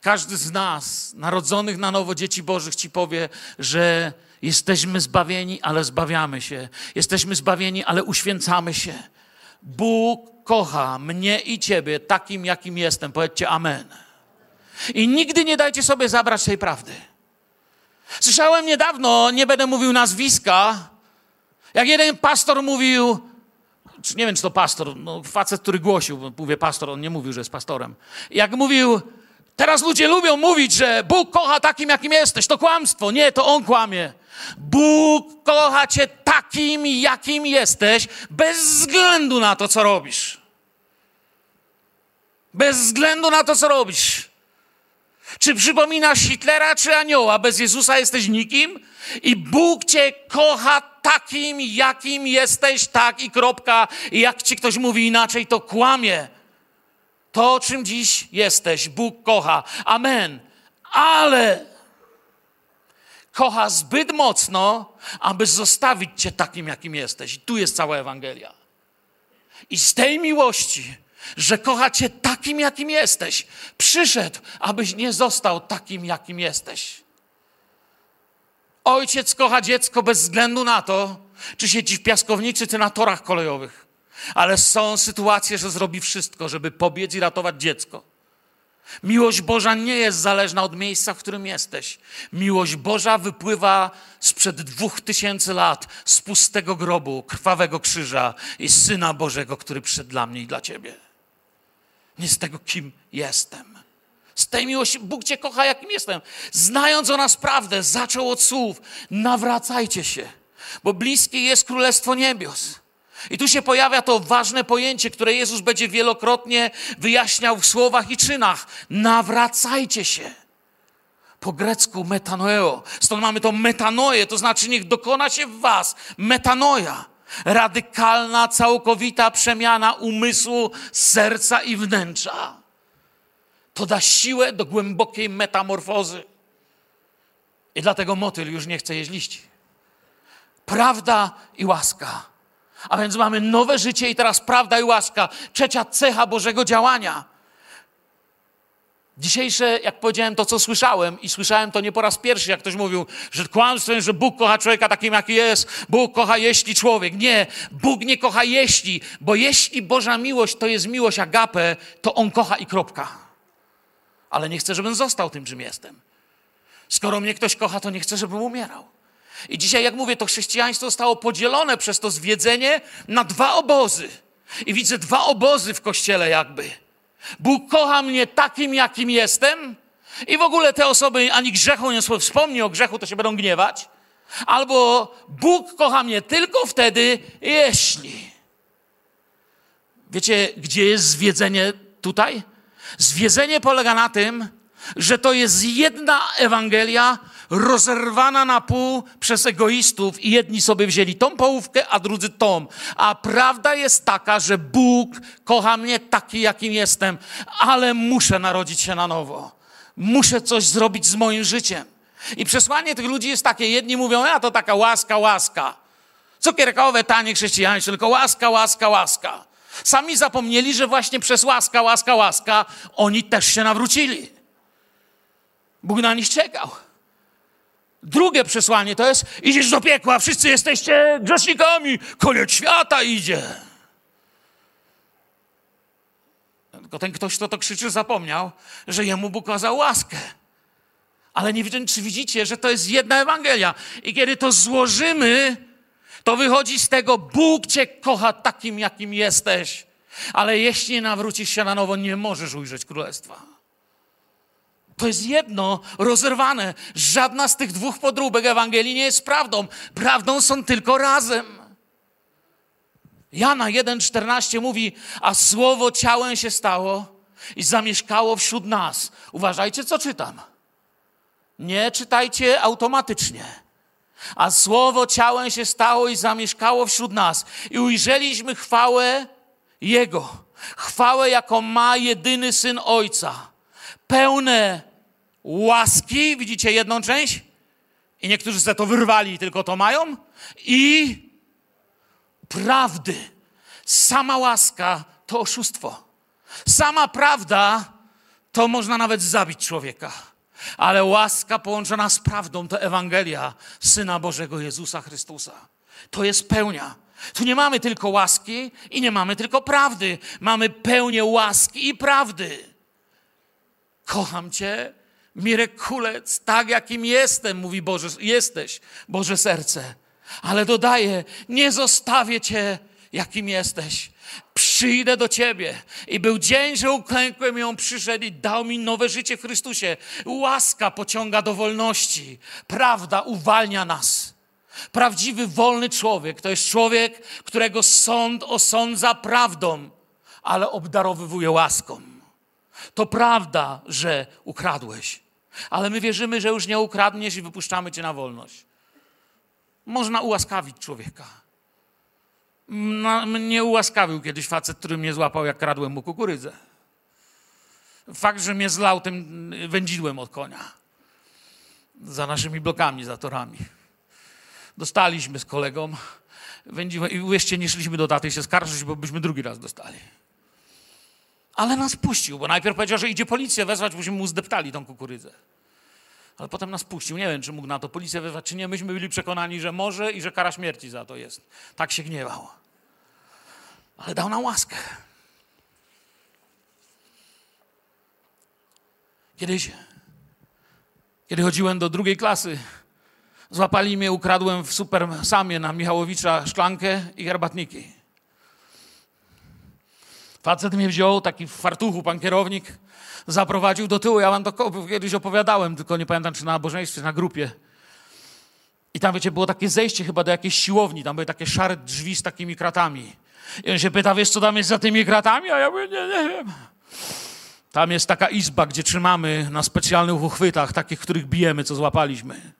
Każdy z nas, narodzonych na nowo dzieci Bożych, Ci powie, że jesteśmy zbawieni, ale zbawiamy się. Jesteśmy zbawieni, ale uświęcamy się. Bóg kocha mnie i Ciebie takim, jakim jestem. Powiedzcie Amen. I nigdy nie dajcie sobie zabrać tej prawdy. Słyszałem niedawno, nie będę mówił nazwiska, jak jeden pastor mówił, nie wiem, czy to pastor, no facet, który głosił, mówię pastor, on nie mówił, że jest pastorem. Jak mówił, teraz ludzie lubią mówić, że Bóg kocha takim, jakim jesteś. To kłamstwo. Nie, to on kłamie. Bóg kocha cię takim, jakim jesteś, bez względu na to, co robisz. Bez względu na to, co robisz. Czy przypominasz Hitlera, czy anioła? Bez Jezusa jesteś nikim? I Bóg cię kocha takim, jakim jesteś, tak i kropka. I jak ci ktoś mówi inaczej, to kłamie. To, czym dziś jesteś, Bóg kocha. Amen. Ale kocha zbyt mocno, aby zostawić cię takim, jakim jesteś. I tu jest cała Ewangelia. I z tej miłości, że kocha cię takim, jakim jesteś, przyszedł, abyś nie został takim, jakim jesteś. Ojciec kocha dziecko bez względu na to, czy siedzi w piaskownicy, czy na torach kolejowych. Ale są sytuacje, że zrobi wszystko, żeby pobiec i ratować dziecko. Miłość Boża nie jest zależna od miejsca, w którym jesteś. Miłość Boża wypływa sprzed dwóch tysięcy lat z pustego grobu, krwawego krzyża i Syna Bożego, który przyszedł dla mnie i dla Ciebie. Nie z tego, kim jestem. Z tej miłości Bóg Cię kocha, jakim jestem. Znając o nas prawdę, zaczął od słów: nawracajcie się, bo bliskie jest Królestwo Niebios. I tu się pojawia to ważne pojęcie, które Jezus będzie wielokrotnie wyjaśniał w słowach i czynach. Nawracajcie się. Po grecku metanoeo. Stąd mamy to metanoje, to znaczy niech dokona się w was metanoja. Radykalna, całkowita przemiana umysłu, serca i wnętrza. To da siłę do głębokiej metamorfozy. I dlatego motyl już nie chce jeść liści. Prawda i łaska. A więc mamy nowe życie i teraz prawda i łaska. Trzecia cecha Bożego działania. Dzisiejsze, jak powiedziałem, to co słyszałem, i słyszałem to nie po raz pierwszy, jak ktoś mówił, że kłamstwem, że Bóg kocha człowieka takim, jaki jest, Bóg kocha jeśli człowiek. Nie, Bóg nie kocha jeśli, bo jeśli Boża miłość to jest miłość agape, to On kocha i kropka ale nie chcę, żebym został tym, czym jestem. Skoro mnie ktoś kocha, to nie chcę, żebym umierał. I dzisiaj, jak mówię, to chrześcijaństwo zostało podzielone przez to zwiedzenie na dwa obozy. I widzę dwa obozy w kościele, jakby. Bóg kocha mnie takim, jakim jestem, i w ogóle te osoby ani grzechu nie wspomni o grzechu, to się będą gniewać. Albo Bóg kocha mnie tylko wtedy, jeśli. Wiecie, gdzie jest zwiedzenie tutaj? Zwiedzenie polega na tym, że to jest jedna Ewangelia rozerwana na pół przez egoistów i jedni sobie wzięli tą połówkę, a drudzy tą. A prawda jest taka, że Bóg kocha mnie taki, jakim jestem, ale muszę narodzić się na nowo. Muszę coś zrobić z moim życiem. I przesłanie tych ludzi jest takie, jedni mówią, a to taka łaska, łaska. Cukierkowe, tanie chrześcijaństwo, tylko łaska, łaska, łaska. Sami zapomnieli, że właśnie przez łaska, łaska, łaska oni też się nawrócili. Bóg na nich czekał. Drugie przesłanie to jest: idziesz do piekła, wszyscy jesteście grzesznikami, koniec świata idzie. Tylko ten ktoś, kto to krzyczy, zapomniał, że jemu Bóg okazał łaskę. Ale nie wiem, czy widzicie, że to jest jedna Ewangelia. I kiedy to złożymy, to wychodzi z tego, Bóg cię kocha takim, jakim jesteś. Ale jeśli nawrócisz się na nowo, nie możesz ujrzeć królestwa. To jest jedno rozerwane. Żadna z tych dwóch podróbek Ewangelii nie jest prawdą. Prawdą są tylko razem. Jana 1,14 mówi, a słowo ciałem się stało i zamieszkało wśród nas. Uważajcie, co czytam. Nie czytajcie automatycznie. A słowo ciałem się stało i zamieszkało wśród nas. I ujrzeliśmy chwałę Jego. Chwałę, jaką ma jedyny syn Ojca. Pełne łaski, widzicie jedną część? I niektórzy za to wyrwali, tylko to mają. I prawdy. Sama łaska to oszustwo. Sama prawda to można nawet zabić człowieka. Ale łaska połączona z prawdą to Ewangelia Syna Bożego Jezusa Chrystusa. To jest pełnia. Tu nie mamy tylko łaski i nie mamy tylko prawdy. Mamy pełnię łaski i prawdy. Kocham Cię, Mirek Kulec, tak jakim jestem, mówi Boże, jesteś, Boże serce. Ale dodaje, nie zostawię Cię, jakim jesteś. Przyjdę do Ciebie. I był dzień, że uklękłem On przyszedł i dał mi nowe życie w Chrystusie. Łaska pociąga do wolności. Prawda uwalnia nas. Prawdziwy, wolny człowiek to jest człowiek, którego sąd osądza prawdą, ale obdarowywuje łaską. To prawda, że ukradłeś, ale my wierzymy, że już nie ukradniesz i wypuszczamy cię na wolność. Można ułaskawić człowieka. Mnie ułaskawił kiedyś facet, który mnie złapał, jak kradłem mu kukurydzę. Fakt, że mnie zlał tym wędzidłem od konia. Za naszymi blokami, za torami. Dostaliśmy z kolegą wędziłem i uwierzcie, nie szliśmy do taty się skarżyć, bo byśmy drugi raz dostali. Ale nas puścił, bo najpierw powiedział, że idzie policję wezwać, bośmy mu zdeptali tą kukurydzę. Ale potem nas puścił. Nie wiem, czy mógł na to policję wezwać, czy nie. Myśmy byli przekonani, że może i że kara śmierci za to jest. Tak się gniewał. Ale dał nam łaskę. Kiedyś, kiedy chodziłem do drugiej klasy, złapali mnie, ukradłem w Super Samie na Michałowicza szklankę i herbatniki. Facet mnie wziął, taki w fartuchu, pan kierownik, zaprowadził do tyłu. Ja wam to kiedyś opowiadałem, tylko nie pamiętam, czy na nabożeństwie, na grupie. I tam, wiecie, było takie zejście chyba do jakiejś siłowni. Tam były takie szare drzwi z takimi kratami. I on się pyta, wiesz, co tam jest za tymi kratami? A ja mówię, nie, nie wiem. Tam jest taka izba, gdzie trzymamy na specjalnych uchwytach, takich, których bijemy, co złapaliśmy.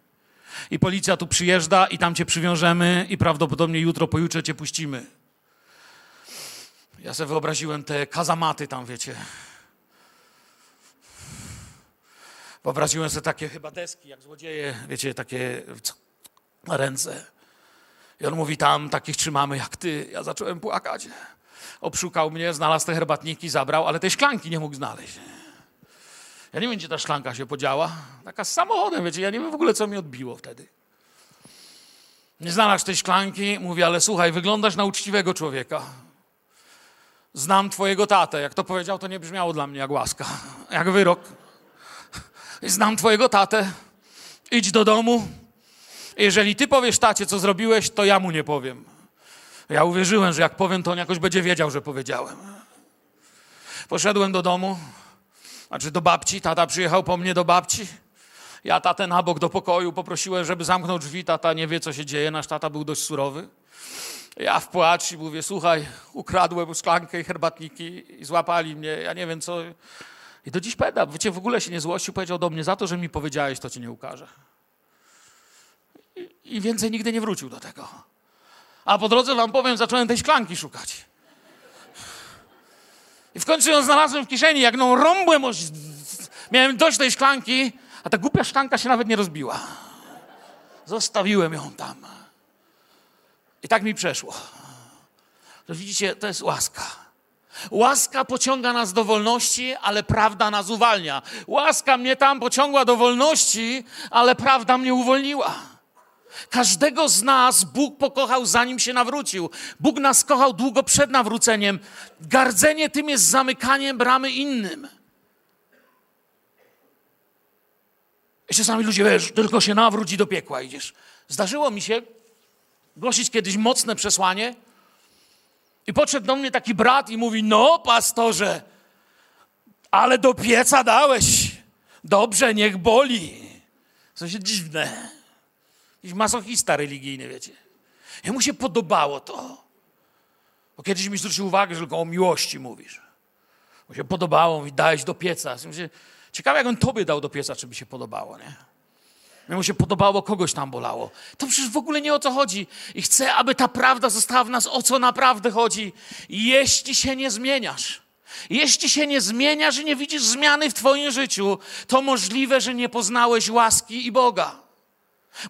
I policja tu przyjeżdża i tam cię przywiążemy i prawdopodobnie jutro, pojutrze cię puścimy. Ja sobie wyobraziłem te kazamaty tam, wiecie. Wyobraziłem sobie takie chyba deski, jak złodzieje, wiecie, takie ręce. I on mówi, tam takich trzymamy jak ty. Ja zacząłem płakać. Obszukał mnie, znalazł te herbatniki, zabrał, ale tej szklanki nie mógł znaleźć. Ja nie wiem, gdzie ta szklanka się podziała. Taka z samochodem, wiecie, ja nie wiem w ogóle, co mi odbiło wtedy. Nie znalazł tej szklanki, mówi, ale słuchaj, wyglądasz na uczciwego człowieka. Znam twojego tatę. Jak to powiedział, to nie brzmiało dla mnie jak łaska, jak wyrok. Znam twojego tatę. Idź do domu. Jeżeli ty powiesz tacie, co zrobiłeś, to ja mu nie powiem. Ja uwierzyłem, że jak powiem, to on jakoś będzie wiedział, że powiedziałem. Poszedłem do domu, znaczy do babci, tata przyjechał po mnie do babci. Ja tatę na bok do pokoju poprosiłem, żeby zamknął drzwi, tata nie wie, co się dzieje, nasz tata był dość surowy. Ja w płacz i mówię, słuchaj, ukradłem szklankę i herbatniki i złapali mnie, ja nie wiem co. I do dziś pamiętam, wiecie, w ogóle się nie złościł, powiedział do mnie, za to, że mi powiedziałeś, to cię nie ukażę. I, więcej nigdy nie wrócił do tego. A po drodze wam powiem, zacząłem tej szklanki szukać. I w końcu ją znalazłem w kieszeni, jak ją rąbłem, miałem dość tej szklanki, a ta głupia szklanka się nawet nie rozbiła. Zostawiłem ją tam. I tak mi przeszło. To widzicie, to jest łaska. Łaska pociąga nas do wolności, ale prawda nas uwalnia. Łaska mnie tam pociągła do wolności, ale prawda mnie uwolniła. Każdego z nas Bóg pokochał, zanim się nawrócił. Bóg nas kochał długo przed nawróceniem. Gardzenie tym jest zamykaniem bramy innym. I czasami ludzie, wiesz, tylko się nawróci do piekła idziesz. Zdarzyło mi się głosić kiedyś mocne przesłanie i podszedł do mnie taki brat i mówi, no pastorze, ale do pieca dałeś. Dobrze, niech boli. Co się dziwne. Jakiś masochista religijny, wiecie. I mu się podobało to. Bo kiedyś mi zwrócił uwagę, że tylko o miłości mówisz. Mu się podobało, mi dałeś do pieca. Ciekawe, jak on tobie dał do pieca, czy by się podobało, nie? Mu się podobało, kogoś tam bolało. To przecież w ogóle nie o to chodzi. I chcę, aby ta prawda została w nas, o co naprawdę chodzi. Jeśli się nie zmieniasz, jeśli się nie zmieniasz i nie widzisz zmiany w Twoim życiu, to możliwe, że nie poznałeś łaski i Boga.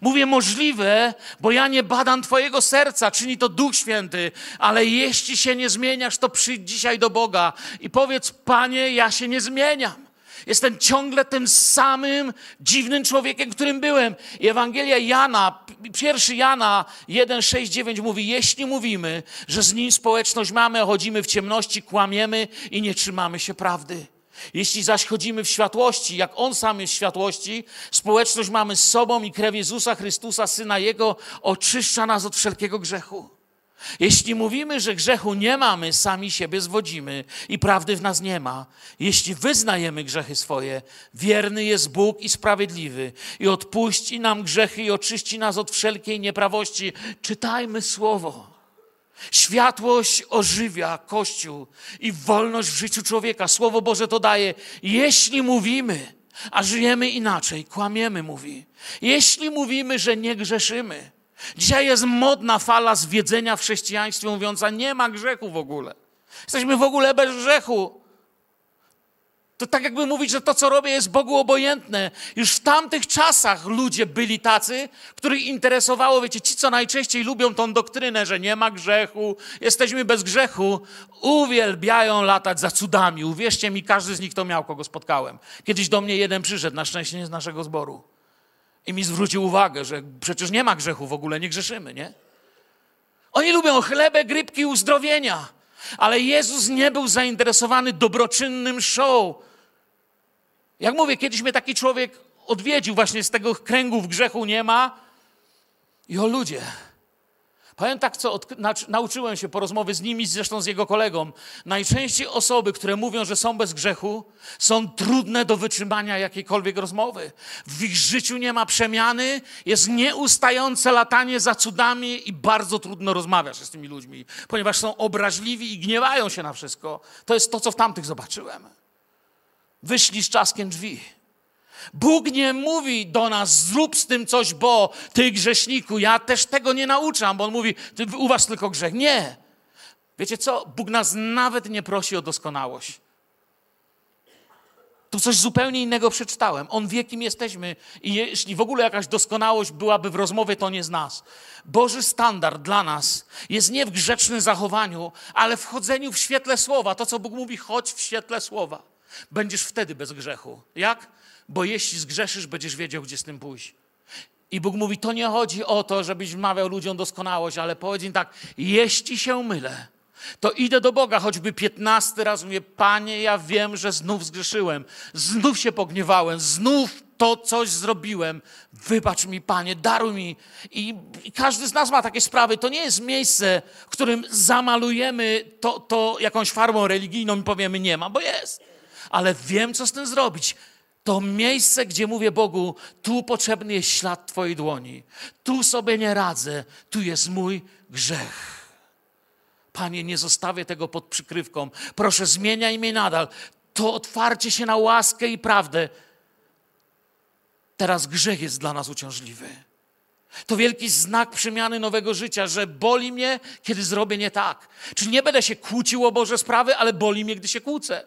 Mówię możliwe, bo ja nie badam Twojego serca, czyni to Duch Święty, ale jeśli się nie zmieniasz, to przyjdź dzisiaj do Boga i powiedz: Panie, ja się nie zmieniam. Jestem ciągle tym samym dziwnym człowiekiem, którym byłem. I Ewangelia Jana, pierwszy Jana 1, 6, 9 mówi, jeśli mówimy, że z nim społeczność mamy, chodzimy w ciemności, kłamiemy i nie trzymamy się prawdy. Jeśli zaś chodzimy w światłości, jak On sam jest w światłości, społeczność mamy z sobą i krew Jezusa Chrystusa, Syna Jego, oczyszcza nas od wszelkiego grzechu. Jeśli mówimy, że grzechu nie mamy, sami siebie zwodzimy i prawdy w nas nie ma. Jeśli wyznajemy grzechy swoje, wierny jest Bóg i sprawiedliwy i odpuści nam grzechy i oczyści nas od wszelkiej nieprawości. Czytajmy słowo. Światłość ożywia Kościół i wolność w życiu człowieka. Słowo Boże to daje. Jeśli mówimy, a żyjemy inaczej, kłamiemy, mówi. Jeśli mówimy, że nie grzeszymy, Dzisiaj jest modna fala zwiedzenia w chrześcijaństwie mówiąca, nie ma grzechu w ogóle. Jesteśmy w ogóle bez grzechu. To tak jakby mówić, że to, co robię, jest Bogu obojętne. Już w tamtych czasach ludzie byli tacy, których interesowało, wiecie, ci, co najczęściej lubią tą doktrynę, że nie ma grzechu, jesteśmy bez grzechu, uwielbiają latać za cudami. Uwierzcie mi, każdy z nich to miał, kogo spotkałem. Kiedyś do mnie jeden przyszedł, na szczęście nie z naszego zboru. I mi zwrócił uwagę, że przecież nie ma grzechu w ogóle, nie grzeszymy, nie? Oni lubią chlebę, grypki, uzdrowienia. Ale Jezus nie był zainteresowany dobroczynnym show. Jak mówię, kiedyś mnie taki człowiek odwiedził, właśnie z tego kręgu w grzechu nie ma. I o ludzie, Powiem tak, co od, nauczyłem się po rozmowie z nimi, zresztą z jego kolegą. Najczęściej osoby, które mówią, że są bez grzechu, są trudne do wytrzymania jakiejkolwiek rozmowy. W ich życiu nie ma przemiany, jest nieustające latanie za cudami i bardzo trudno rozmawiać z tymi ludźmi, ponieważ są obraźliwi i gniewają się na wszystko. To jest to, co w tamtych zobaczyłem. Wyszli z czaskiem drzwi. Bóg nie mówi do nas, zrób z tym coś, bo ty grzeszniku, ja też tego nie nauczam, bo on mówi, ty, u was tylko grzech. Nie. Wiecie co? Bóg nas nawet nie prosi o doskonałość. Tu coś zupełnie innego przeczytałem. On wie, kim jesteśmy i jeśli w ogóle jakaś doskonałość byłaby w rozmowie, to nie z nas. Boży standard dla nas jest nie w grzecznym zachowaniu, ale w chodzeniu w świetle słowa. To, co Bóg mówi, chodź w świetle słowa. Będziesz wtedy bez grzechu. Jak? bo jeśli zgrzeszysz, będziesz wiedział, gdzie z tym pójść. I Bóg mówi, to nie chodzi o to, żebyś wmawiał ludziom doskonałość, ale powiedz im tak, jeśli się mylę, to idę do Boga, choćby piętnasty raz mówię, Panie, ja wiem, że znów zgrzeszyłem, znów się pogniewałem, znów to coś zrobiłem. Wybacz mi, Panie, daruj mi. I, I, każdy z nas ma takie sprawy. To nie jest miejsce, w którym zamalujemy to, to jakąś farbą religijną i powiemy nie ma, bo jest. Ale wiem, co z tym zrobić. To miejsce, gdzie mówię Bogu, tu potrzebny jest ślad Twojej dłoni. Tu sobie nie radzę, tu jest mój grzech. Panie, nie zostawię tego pod przykrywką. Proszę, zmieniaj mnie nadal. To otwarcie się na łaskę i prawdę. Teraz grzech jest dla nas uciążliwy. To wielki znak przemiany nowego życia, że boli mnie, kiedy zrobię nie tak. Czyli nie będę się kłócił o Boże sprawy, ale boli mnie, gdy się kłócę.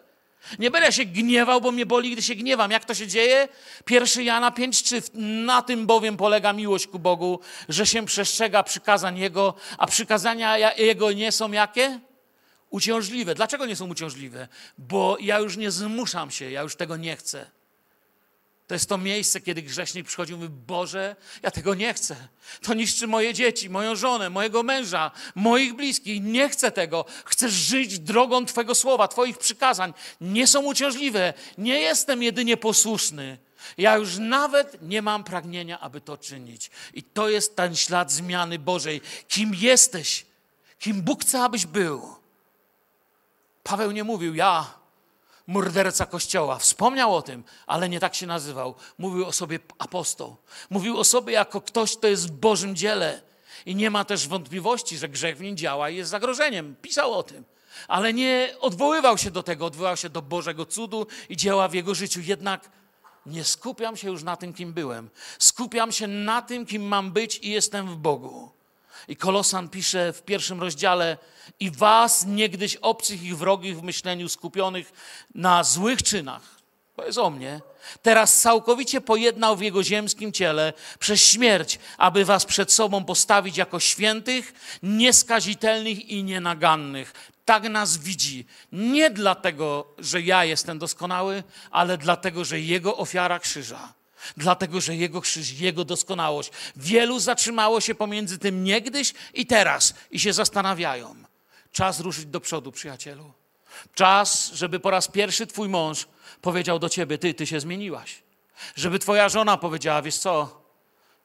Nie będę się gniewał, bo mnie boli, gdy się gniewam. Jak to się dzieje? Pierwszy Jana 5,3. Na tym bowiem polega miłość ku Bogu, że się przestrzega przykazań Jego, a przykazania Jego nie są jakie? Uciążliwe. Dlaczego nie są uciążliwe? Bo ja już nie zmuszam się, ja już tego nie chcę. To jest to miejsce, kiedy grzesznik przychodzi i mówi: Boże, ja tego nie chcę. To niszczy moje dzieci, moją żonę, mojego męża, moich bliskich. Nie chcę tego. Chcę żyć drogą Twojego słowa, Twoich przykazań. Nie są uciążliwe. Nie jestem jedynie posłuszny. Ja już nawet nie mam pragnienia, aby to czynić. I to jest ten ślad zmiany Bożej. Kim jesteś? Kim Bóg chce, abyś był? Paweł nie mówił, ja morderca Kościoła. Wspomniał o tym, ale nie tak się nazywał. Mówił o sobie apostoł. Mówił o sobie jako ktoś, kto jest w Bożym dziele. I nie ma też wątpliwości, że grzech w nim działa i jest zagrożeniem. Pisał o tym. Ale nie odwoływał się do tego, odwoływał się do Bożego cudu i dzieła w jego życiu. Jednak nie skupiam się już na tym, kim byłem. Skupiam się na tym, kim mam być i jestem w Bogu. I Kolosan pisze w pierwszym rozdziale: I was, niegdyś obcych i wrogich w myśleniu, skupionych na złych czynach, to jest o mnie, teraz całkowicie pojednał w jego ziemskim ciele przez śmierć, aby was przed sobą postawić jako świętych, nieskazitelnych i nienagannych. Tak nas widzi. Nie dlatego, że ja jestem doskonały, ale dlatego, że jego ofiara krzyża dlatego że Jego krzyż, Jego doskonałość. Wielu zatrzymało się pomiędzy tym niegdyś i teraz i się zastanawiają. Czas ruszyć do przodu, przyjacielu. Czas, żeby po raz pierwszy Twój mąż powiedział do Ciebie: Ty, Ty się zmieniłaś. Żeby Twoja żona powiedziała: Wiesz co,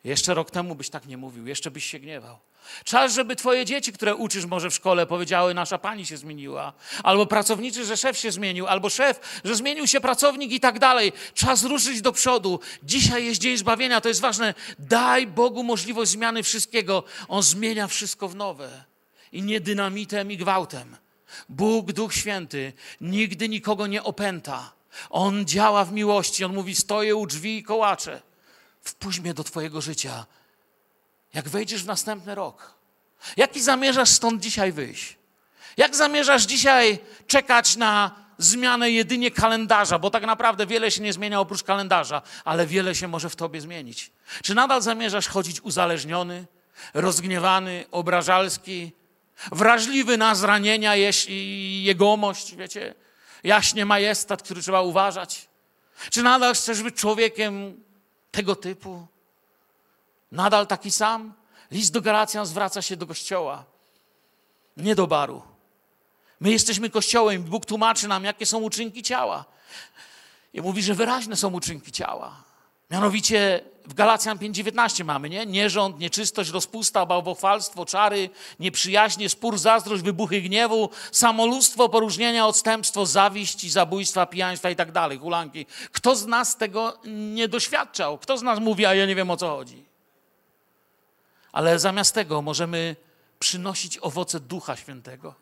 jeszcze rok temu byś tak nie mówił, jeszcze byś się gniewał. Czas, żeby twoje dzieci, które uczysz może w szkole, powiedziały, nasza pani się zmieniła. Albo pracowniczy, że szef się zmienił, albo szef, że zmienił się pracownik i tak dalej. Czas ruszyć do przodu. Dzisiaj jest dzień zbawienia, to jest ważne. Daj Bogu możliwość zmiany wszystkiego. On zmienia wszystko w nowe. I nie dynamitem i gwałtem. Bóg, Duch Święty, nigdy nikogo nie opęta. On działa w miłości. On mówi, stoję u drzwi i kołaczę. Wpuść mnie do Twojego życia jak wejdziesz w następny rok? Jaki zamierzasz stąd dzisiaj wyjść? Jak zamierzasz dzisiaj czekać na zmianę jedynie kalendarza, bo tak naprawdę wiele się nie zmienia oprócz kalendarza, ale wiele się może w tobie zmienić. Czy nadal zamierzasz chodzić uzależniony, rozgniewany, obrażalski, wrażliwy na zranienia i jegomość, wiecie, jaśnie majestat, który trzeba uważać? Czy nadal chcesz być człowiekiem tego typu? Nadal taki sam? List do Galacjan zwraca się do kościoła, nie do baru. My jesteśmy kościołem, Bóg tłumaczy nam, jakie są uczynki ciała. I mówi, że wyraźne są uczynki ciała. Mianowicie w Galacjan 5,19 mamy, nie? Nierząd, nieczystość, rozpusta, bałwochwalstwo, czary, nieprzyjaźnie, spór, zazdrość, wybuchy gniewu, samolustwo, poróżnienia, odstępstwo, zawiść, zabójstwa, pijaństwa i tak dalej, hulanki. Kto z nas tego nie doświadczał? Kto z nas mówi, a ja nie wiem o co chodzi? Ale zamiast tego możemy przynosić owoce Ducha Świętego.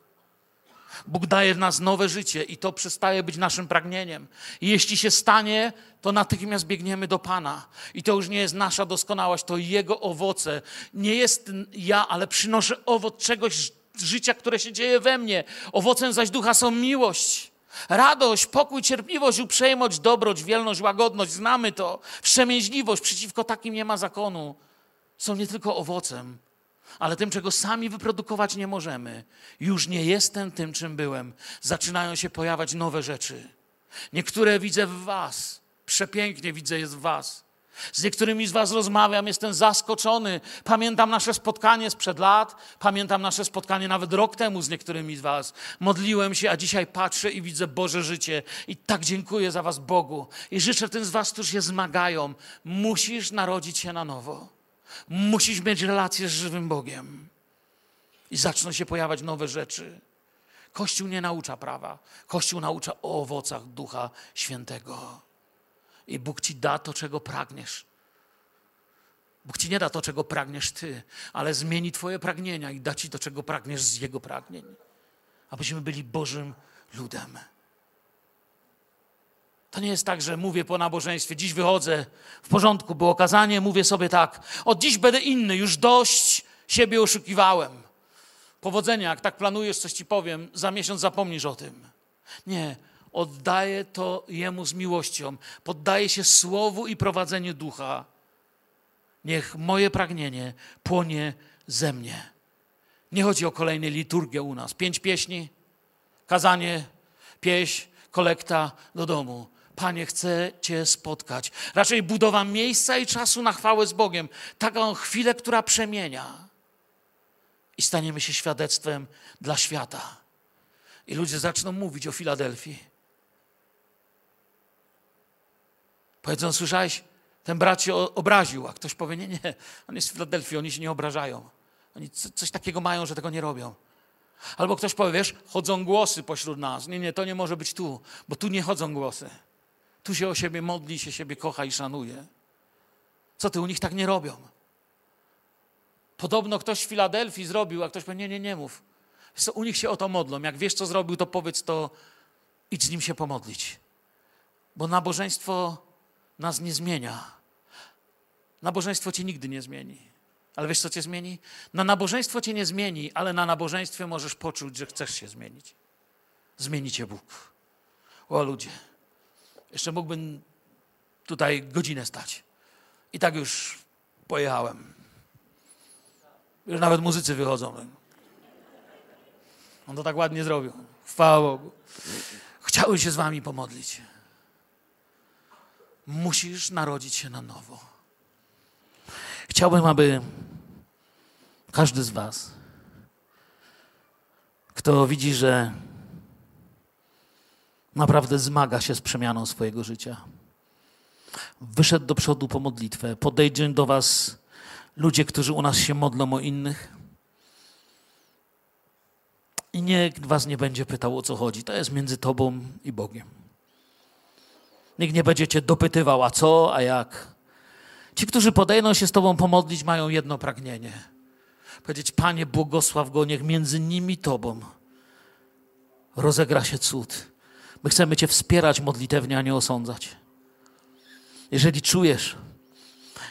Bóg daje w nas nowe życie i to przestaje być naszym pragnieniem. I jeśli się stanie, to natychmiast biegniemy do Pana. I to już nie jest nasza doskonałość, to Jego owoce. Nie jest ja, ale przynoszę owoc czegoś życia, które się dzieje we mnie. Owocem zaś ducha są miłość, radość, pokój, cierpliwość, uprzejmość, dobroć, wielność, łagodność. Znamy to. Wstrzemięźliwość. Przeciwko takim nie ma zakonu są nie tylko owocem, ale tym, czego sami wyprodukować nie możemy. Już nie jestem tym, czym byłem. Zaczynają się pojawiać nowe rzeczy. Niektóre widzę w Was. Przepięknie widzę jest w Was. Z niektórymi z Was rozmawiam, jestem zaskoczony. Pamiętam nasze spotkanie sprzed lat, pamiętam nasze spotkanie nawet rok temu z niektórymi z Was. Modliłem się, a dzisiaj patrzę i widzę Boże życie. I tak dziękuję za Was Bogu. I życzę tym z Was, którzy się zmagają. Musisz narodzić się na nowo. Musisz mieć relację z żywym Bogiem. I zaczną się pojawiać nowe rzeczy. Kościół nie naucza prawa. Kościół naucza o owocach Ducha Świętego. I Bóg ci da to, czego pragniesz. Bóg ci nie da to, czego pragniesz ty, ale zmieni twoje pragnienia i da ci to, czego pragniesz z Jego pragnień. Abyśmy byli Bożym ludem. To nie jest tak, że mówię po nabożeństwie, dziś wychodzę, w porządku było kazanie, mówię sobie tak, od dziś będę inny, już dość siebie oszukiwałem. Powodzenia, jak tak planujesz, coś ci powiem, za miesiąc zapomnisz o tym. Nie, oddaję to Jemu z miłością, poddaję się Słowu i prowadzeniu Ducha. Niech moje pragnienie płonie ze mnie. Nie chodzi o kolejne liturgię u nas. Pięć pieśni, kazanie, pieśń, kolekta do domu. Panie, chcę Cię spotkać. Raczej budowa miejsca i czasu na chwałę z Bogiem. Taką chwilę, która przemienia. I staniemy się świadectwem dla świata. I ludzie zaczną mówić o Filadelfii. Powiedzą, słyszałeś, ten brat się obraził, a ktoś powie, nie, nie, on jest w Filadelfii, oni się nie obrażają. Oni coś takiego mają, że tego nie robią. Albo ktoś powie, wiesz, chodzą głosy pośród nas. Nie, nie, to nie może być tu, bo tu nie chodzą głosy. Tu się o siebie modli, się siebie kocha i szanuje. Co ty, u nich tak nie robią. Podobno ktoś w Filadelfii zrobił, a ktoś powie, nie, nie, nie mów. Co, u nich się o to modlą. Jak wiesz, co zrobił, to powiedz to, idź z nim się pomodlić. Bo nabożeństwo nas nie zmienia. Nabożeństwo cię nigdy nie zmieni. Ale wiesz, co cię zmieni? Na nabożeństwo cię nie zmieni, ale na nabożeństwie możesz poczuć, że chcesz się zmienić. Zmieni cię Bóg. O ludzie, jeszcze mógłbym tutaj godzinę stać. I tak już pojechałem. Już nawet muzycy wychodzą. On to tak ładnie zrobił. Chwała Bogu. Chciałbym się z wami pomodlić musisz narodzić się na nowo. Chciałbym, aby każdy z Was, kto widzi, że naprawdę zmaga się z przemianą swojego życia, wyszedł do przodu po modlitwę, podejdzie do Was ludzie, którzy u nas się modlą o innych. I nikt Was nie będzie pytał, o co chodzi. To jest między Tobą i Bogiem. Nikt nie będzie cię dopytywał, a co, a jak. Ci, którzy podejdą się z Tobą pomodlić, mają jedno pragnienie. Powiedzieć, Panie, błogosław go, niech między nimi Tobą rozegra się cud. My chcemy Cię wspierać modlitewnie, a nie osądzać. Jeżeli czujesz,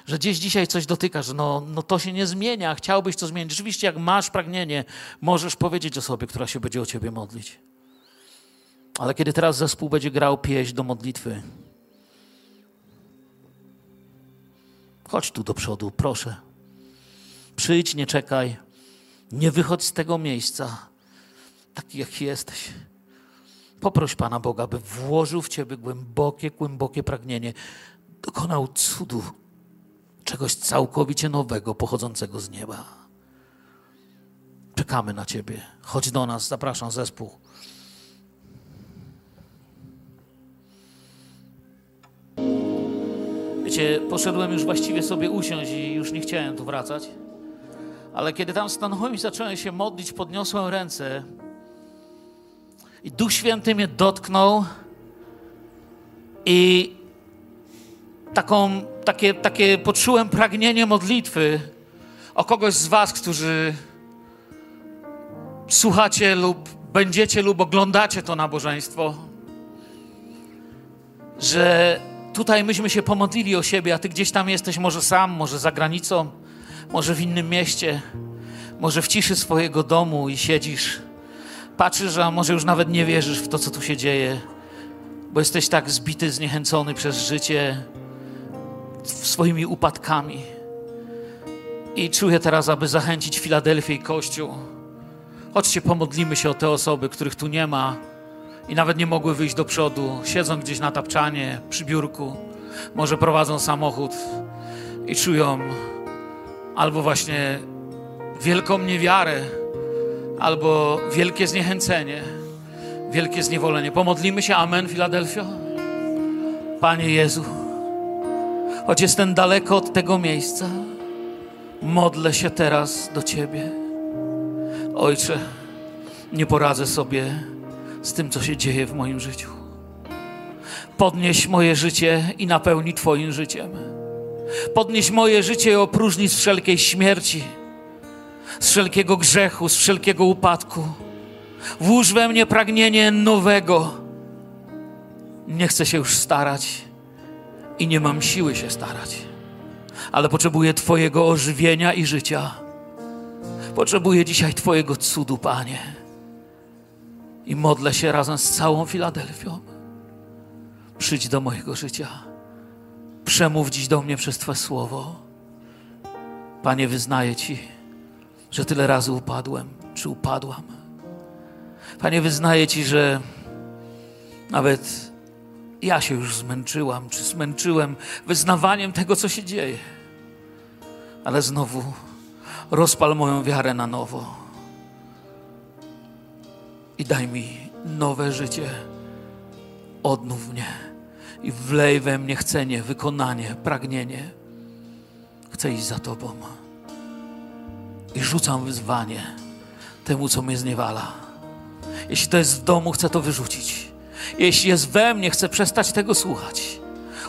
że gdzieś dzisiaj coś dotykasz, no, no to się nie zmienia, chciałbyś to zmienić. Rzeczywiście, jak masz pragnienie, możesz powiedzieć osobie, która się będzie o Ciebie modlić. Ale kiedy teraz zespół będzie grał pieśń do modlitwy, chodź tu do przodu, proszę. Przyjdź, nie czekaj. Nie wychodź z tego miejsca, taki jak jesteś. Poproś Pana Boga, by włożył w Ciebie głębokie, głębokie pragnienie. Dokonał cudu, czegoś całkowicie nowego, pochodzącego z nieba. Czekamy na Ciebie. Chodź do nas, zapraszam zespół. Wiecie, poszedłem już właściwie sobie usiąść i już nie chciałem tu wracać. Ale kiedy tam stanąłem i zacząłem się modlić, podniosłem ręce i Duch Święty mnie dotknął i taką, takie, takie poczułem pragnienie modlitwy o kogoś z was, którzy słuchacie lub będziecie lub oglądacie to nabożeństwo, że tutaj myśmy się pomodlili o siebie, a ty gdzieś tam jesteś, może sam, może za granicą, może w innym mieście, może w ciszy swojego domu i siedzisz, patrzysz, a może już nawet nie wierzysz w to, co tu się dzieje, bo jesteś tak zbity, zniechęcony przez życie swoimi upadkami. I czuję teraz, aby zachęcić Filadelfię i Kościół. Chodźcie, pomodlimy się o te osoby, których tu nie ma i nawet nie mogły wyjść do przodu, siedzą gdzieś na tapczanie, przy biurku. może prowadzą samochód i czują albo właśnie wielką niewiarę, albo wielkie zniechęcenie, wielkie zniewolenie. Pomodlimy się, Amen, Filadelfio. Panie Jezu, choć jestem daleko od tego miejsca, modlę się teraz do Ciebie. Ojcze, nie poradzę sobie z tym, co się dzieje w moim życiu. Podnieś moje życie i napełnij Twoim życiem. Podnieś moje życie i opróżnij z wszelkiej śmierci, z wszelkiego grzechu, z wszelkiego upadku. Włóż we mnie pragnienie nowego. Nie chcę się już starać i nie mam siły się starać, ale potrzebuję Twojego ożywienia i życia. Potrzebuję dzisiaj Twojego cudu, Panie. I modlę się razem z całą Filadelfią. Przyjdź do mojego życia. Przemów dziś do mnie przez Twe słowo. Panie, wyznaję Ci, że tyle razy upadłem, czy upadłam. Panie, wyznaję Ci, że nawet ja się już zmęczyłam, czy zmęczyłem wyznawaniem tego, co się dzieje. Ale znowu rozpal moją wiarę na nowo i daj mi nowe życie. Odnów mnie i wlej we mnie chcenie, wykonanie, pragnienie. Chcę iść za Tobą i rzucam wyzwanie temu, co mnie zniewala. Jeśli to jest w domu, chcę to wyrzucić. Jeśli jest we mnie, chcę przestać tego słuchać.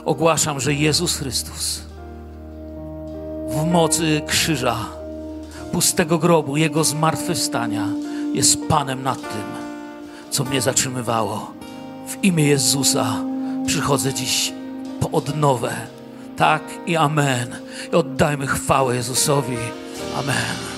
Ogłaszam, że Jezus Chrystus w mocy krzyża, pustego grobu, Jego zmartwychwstania jest Panem nad tym, co mnie zatrzymywało. W imię Jezusa przychodzę dziś po odnowę. Tak i amen. I oddajmy chwałę Jezusowi. Amen.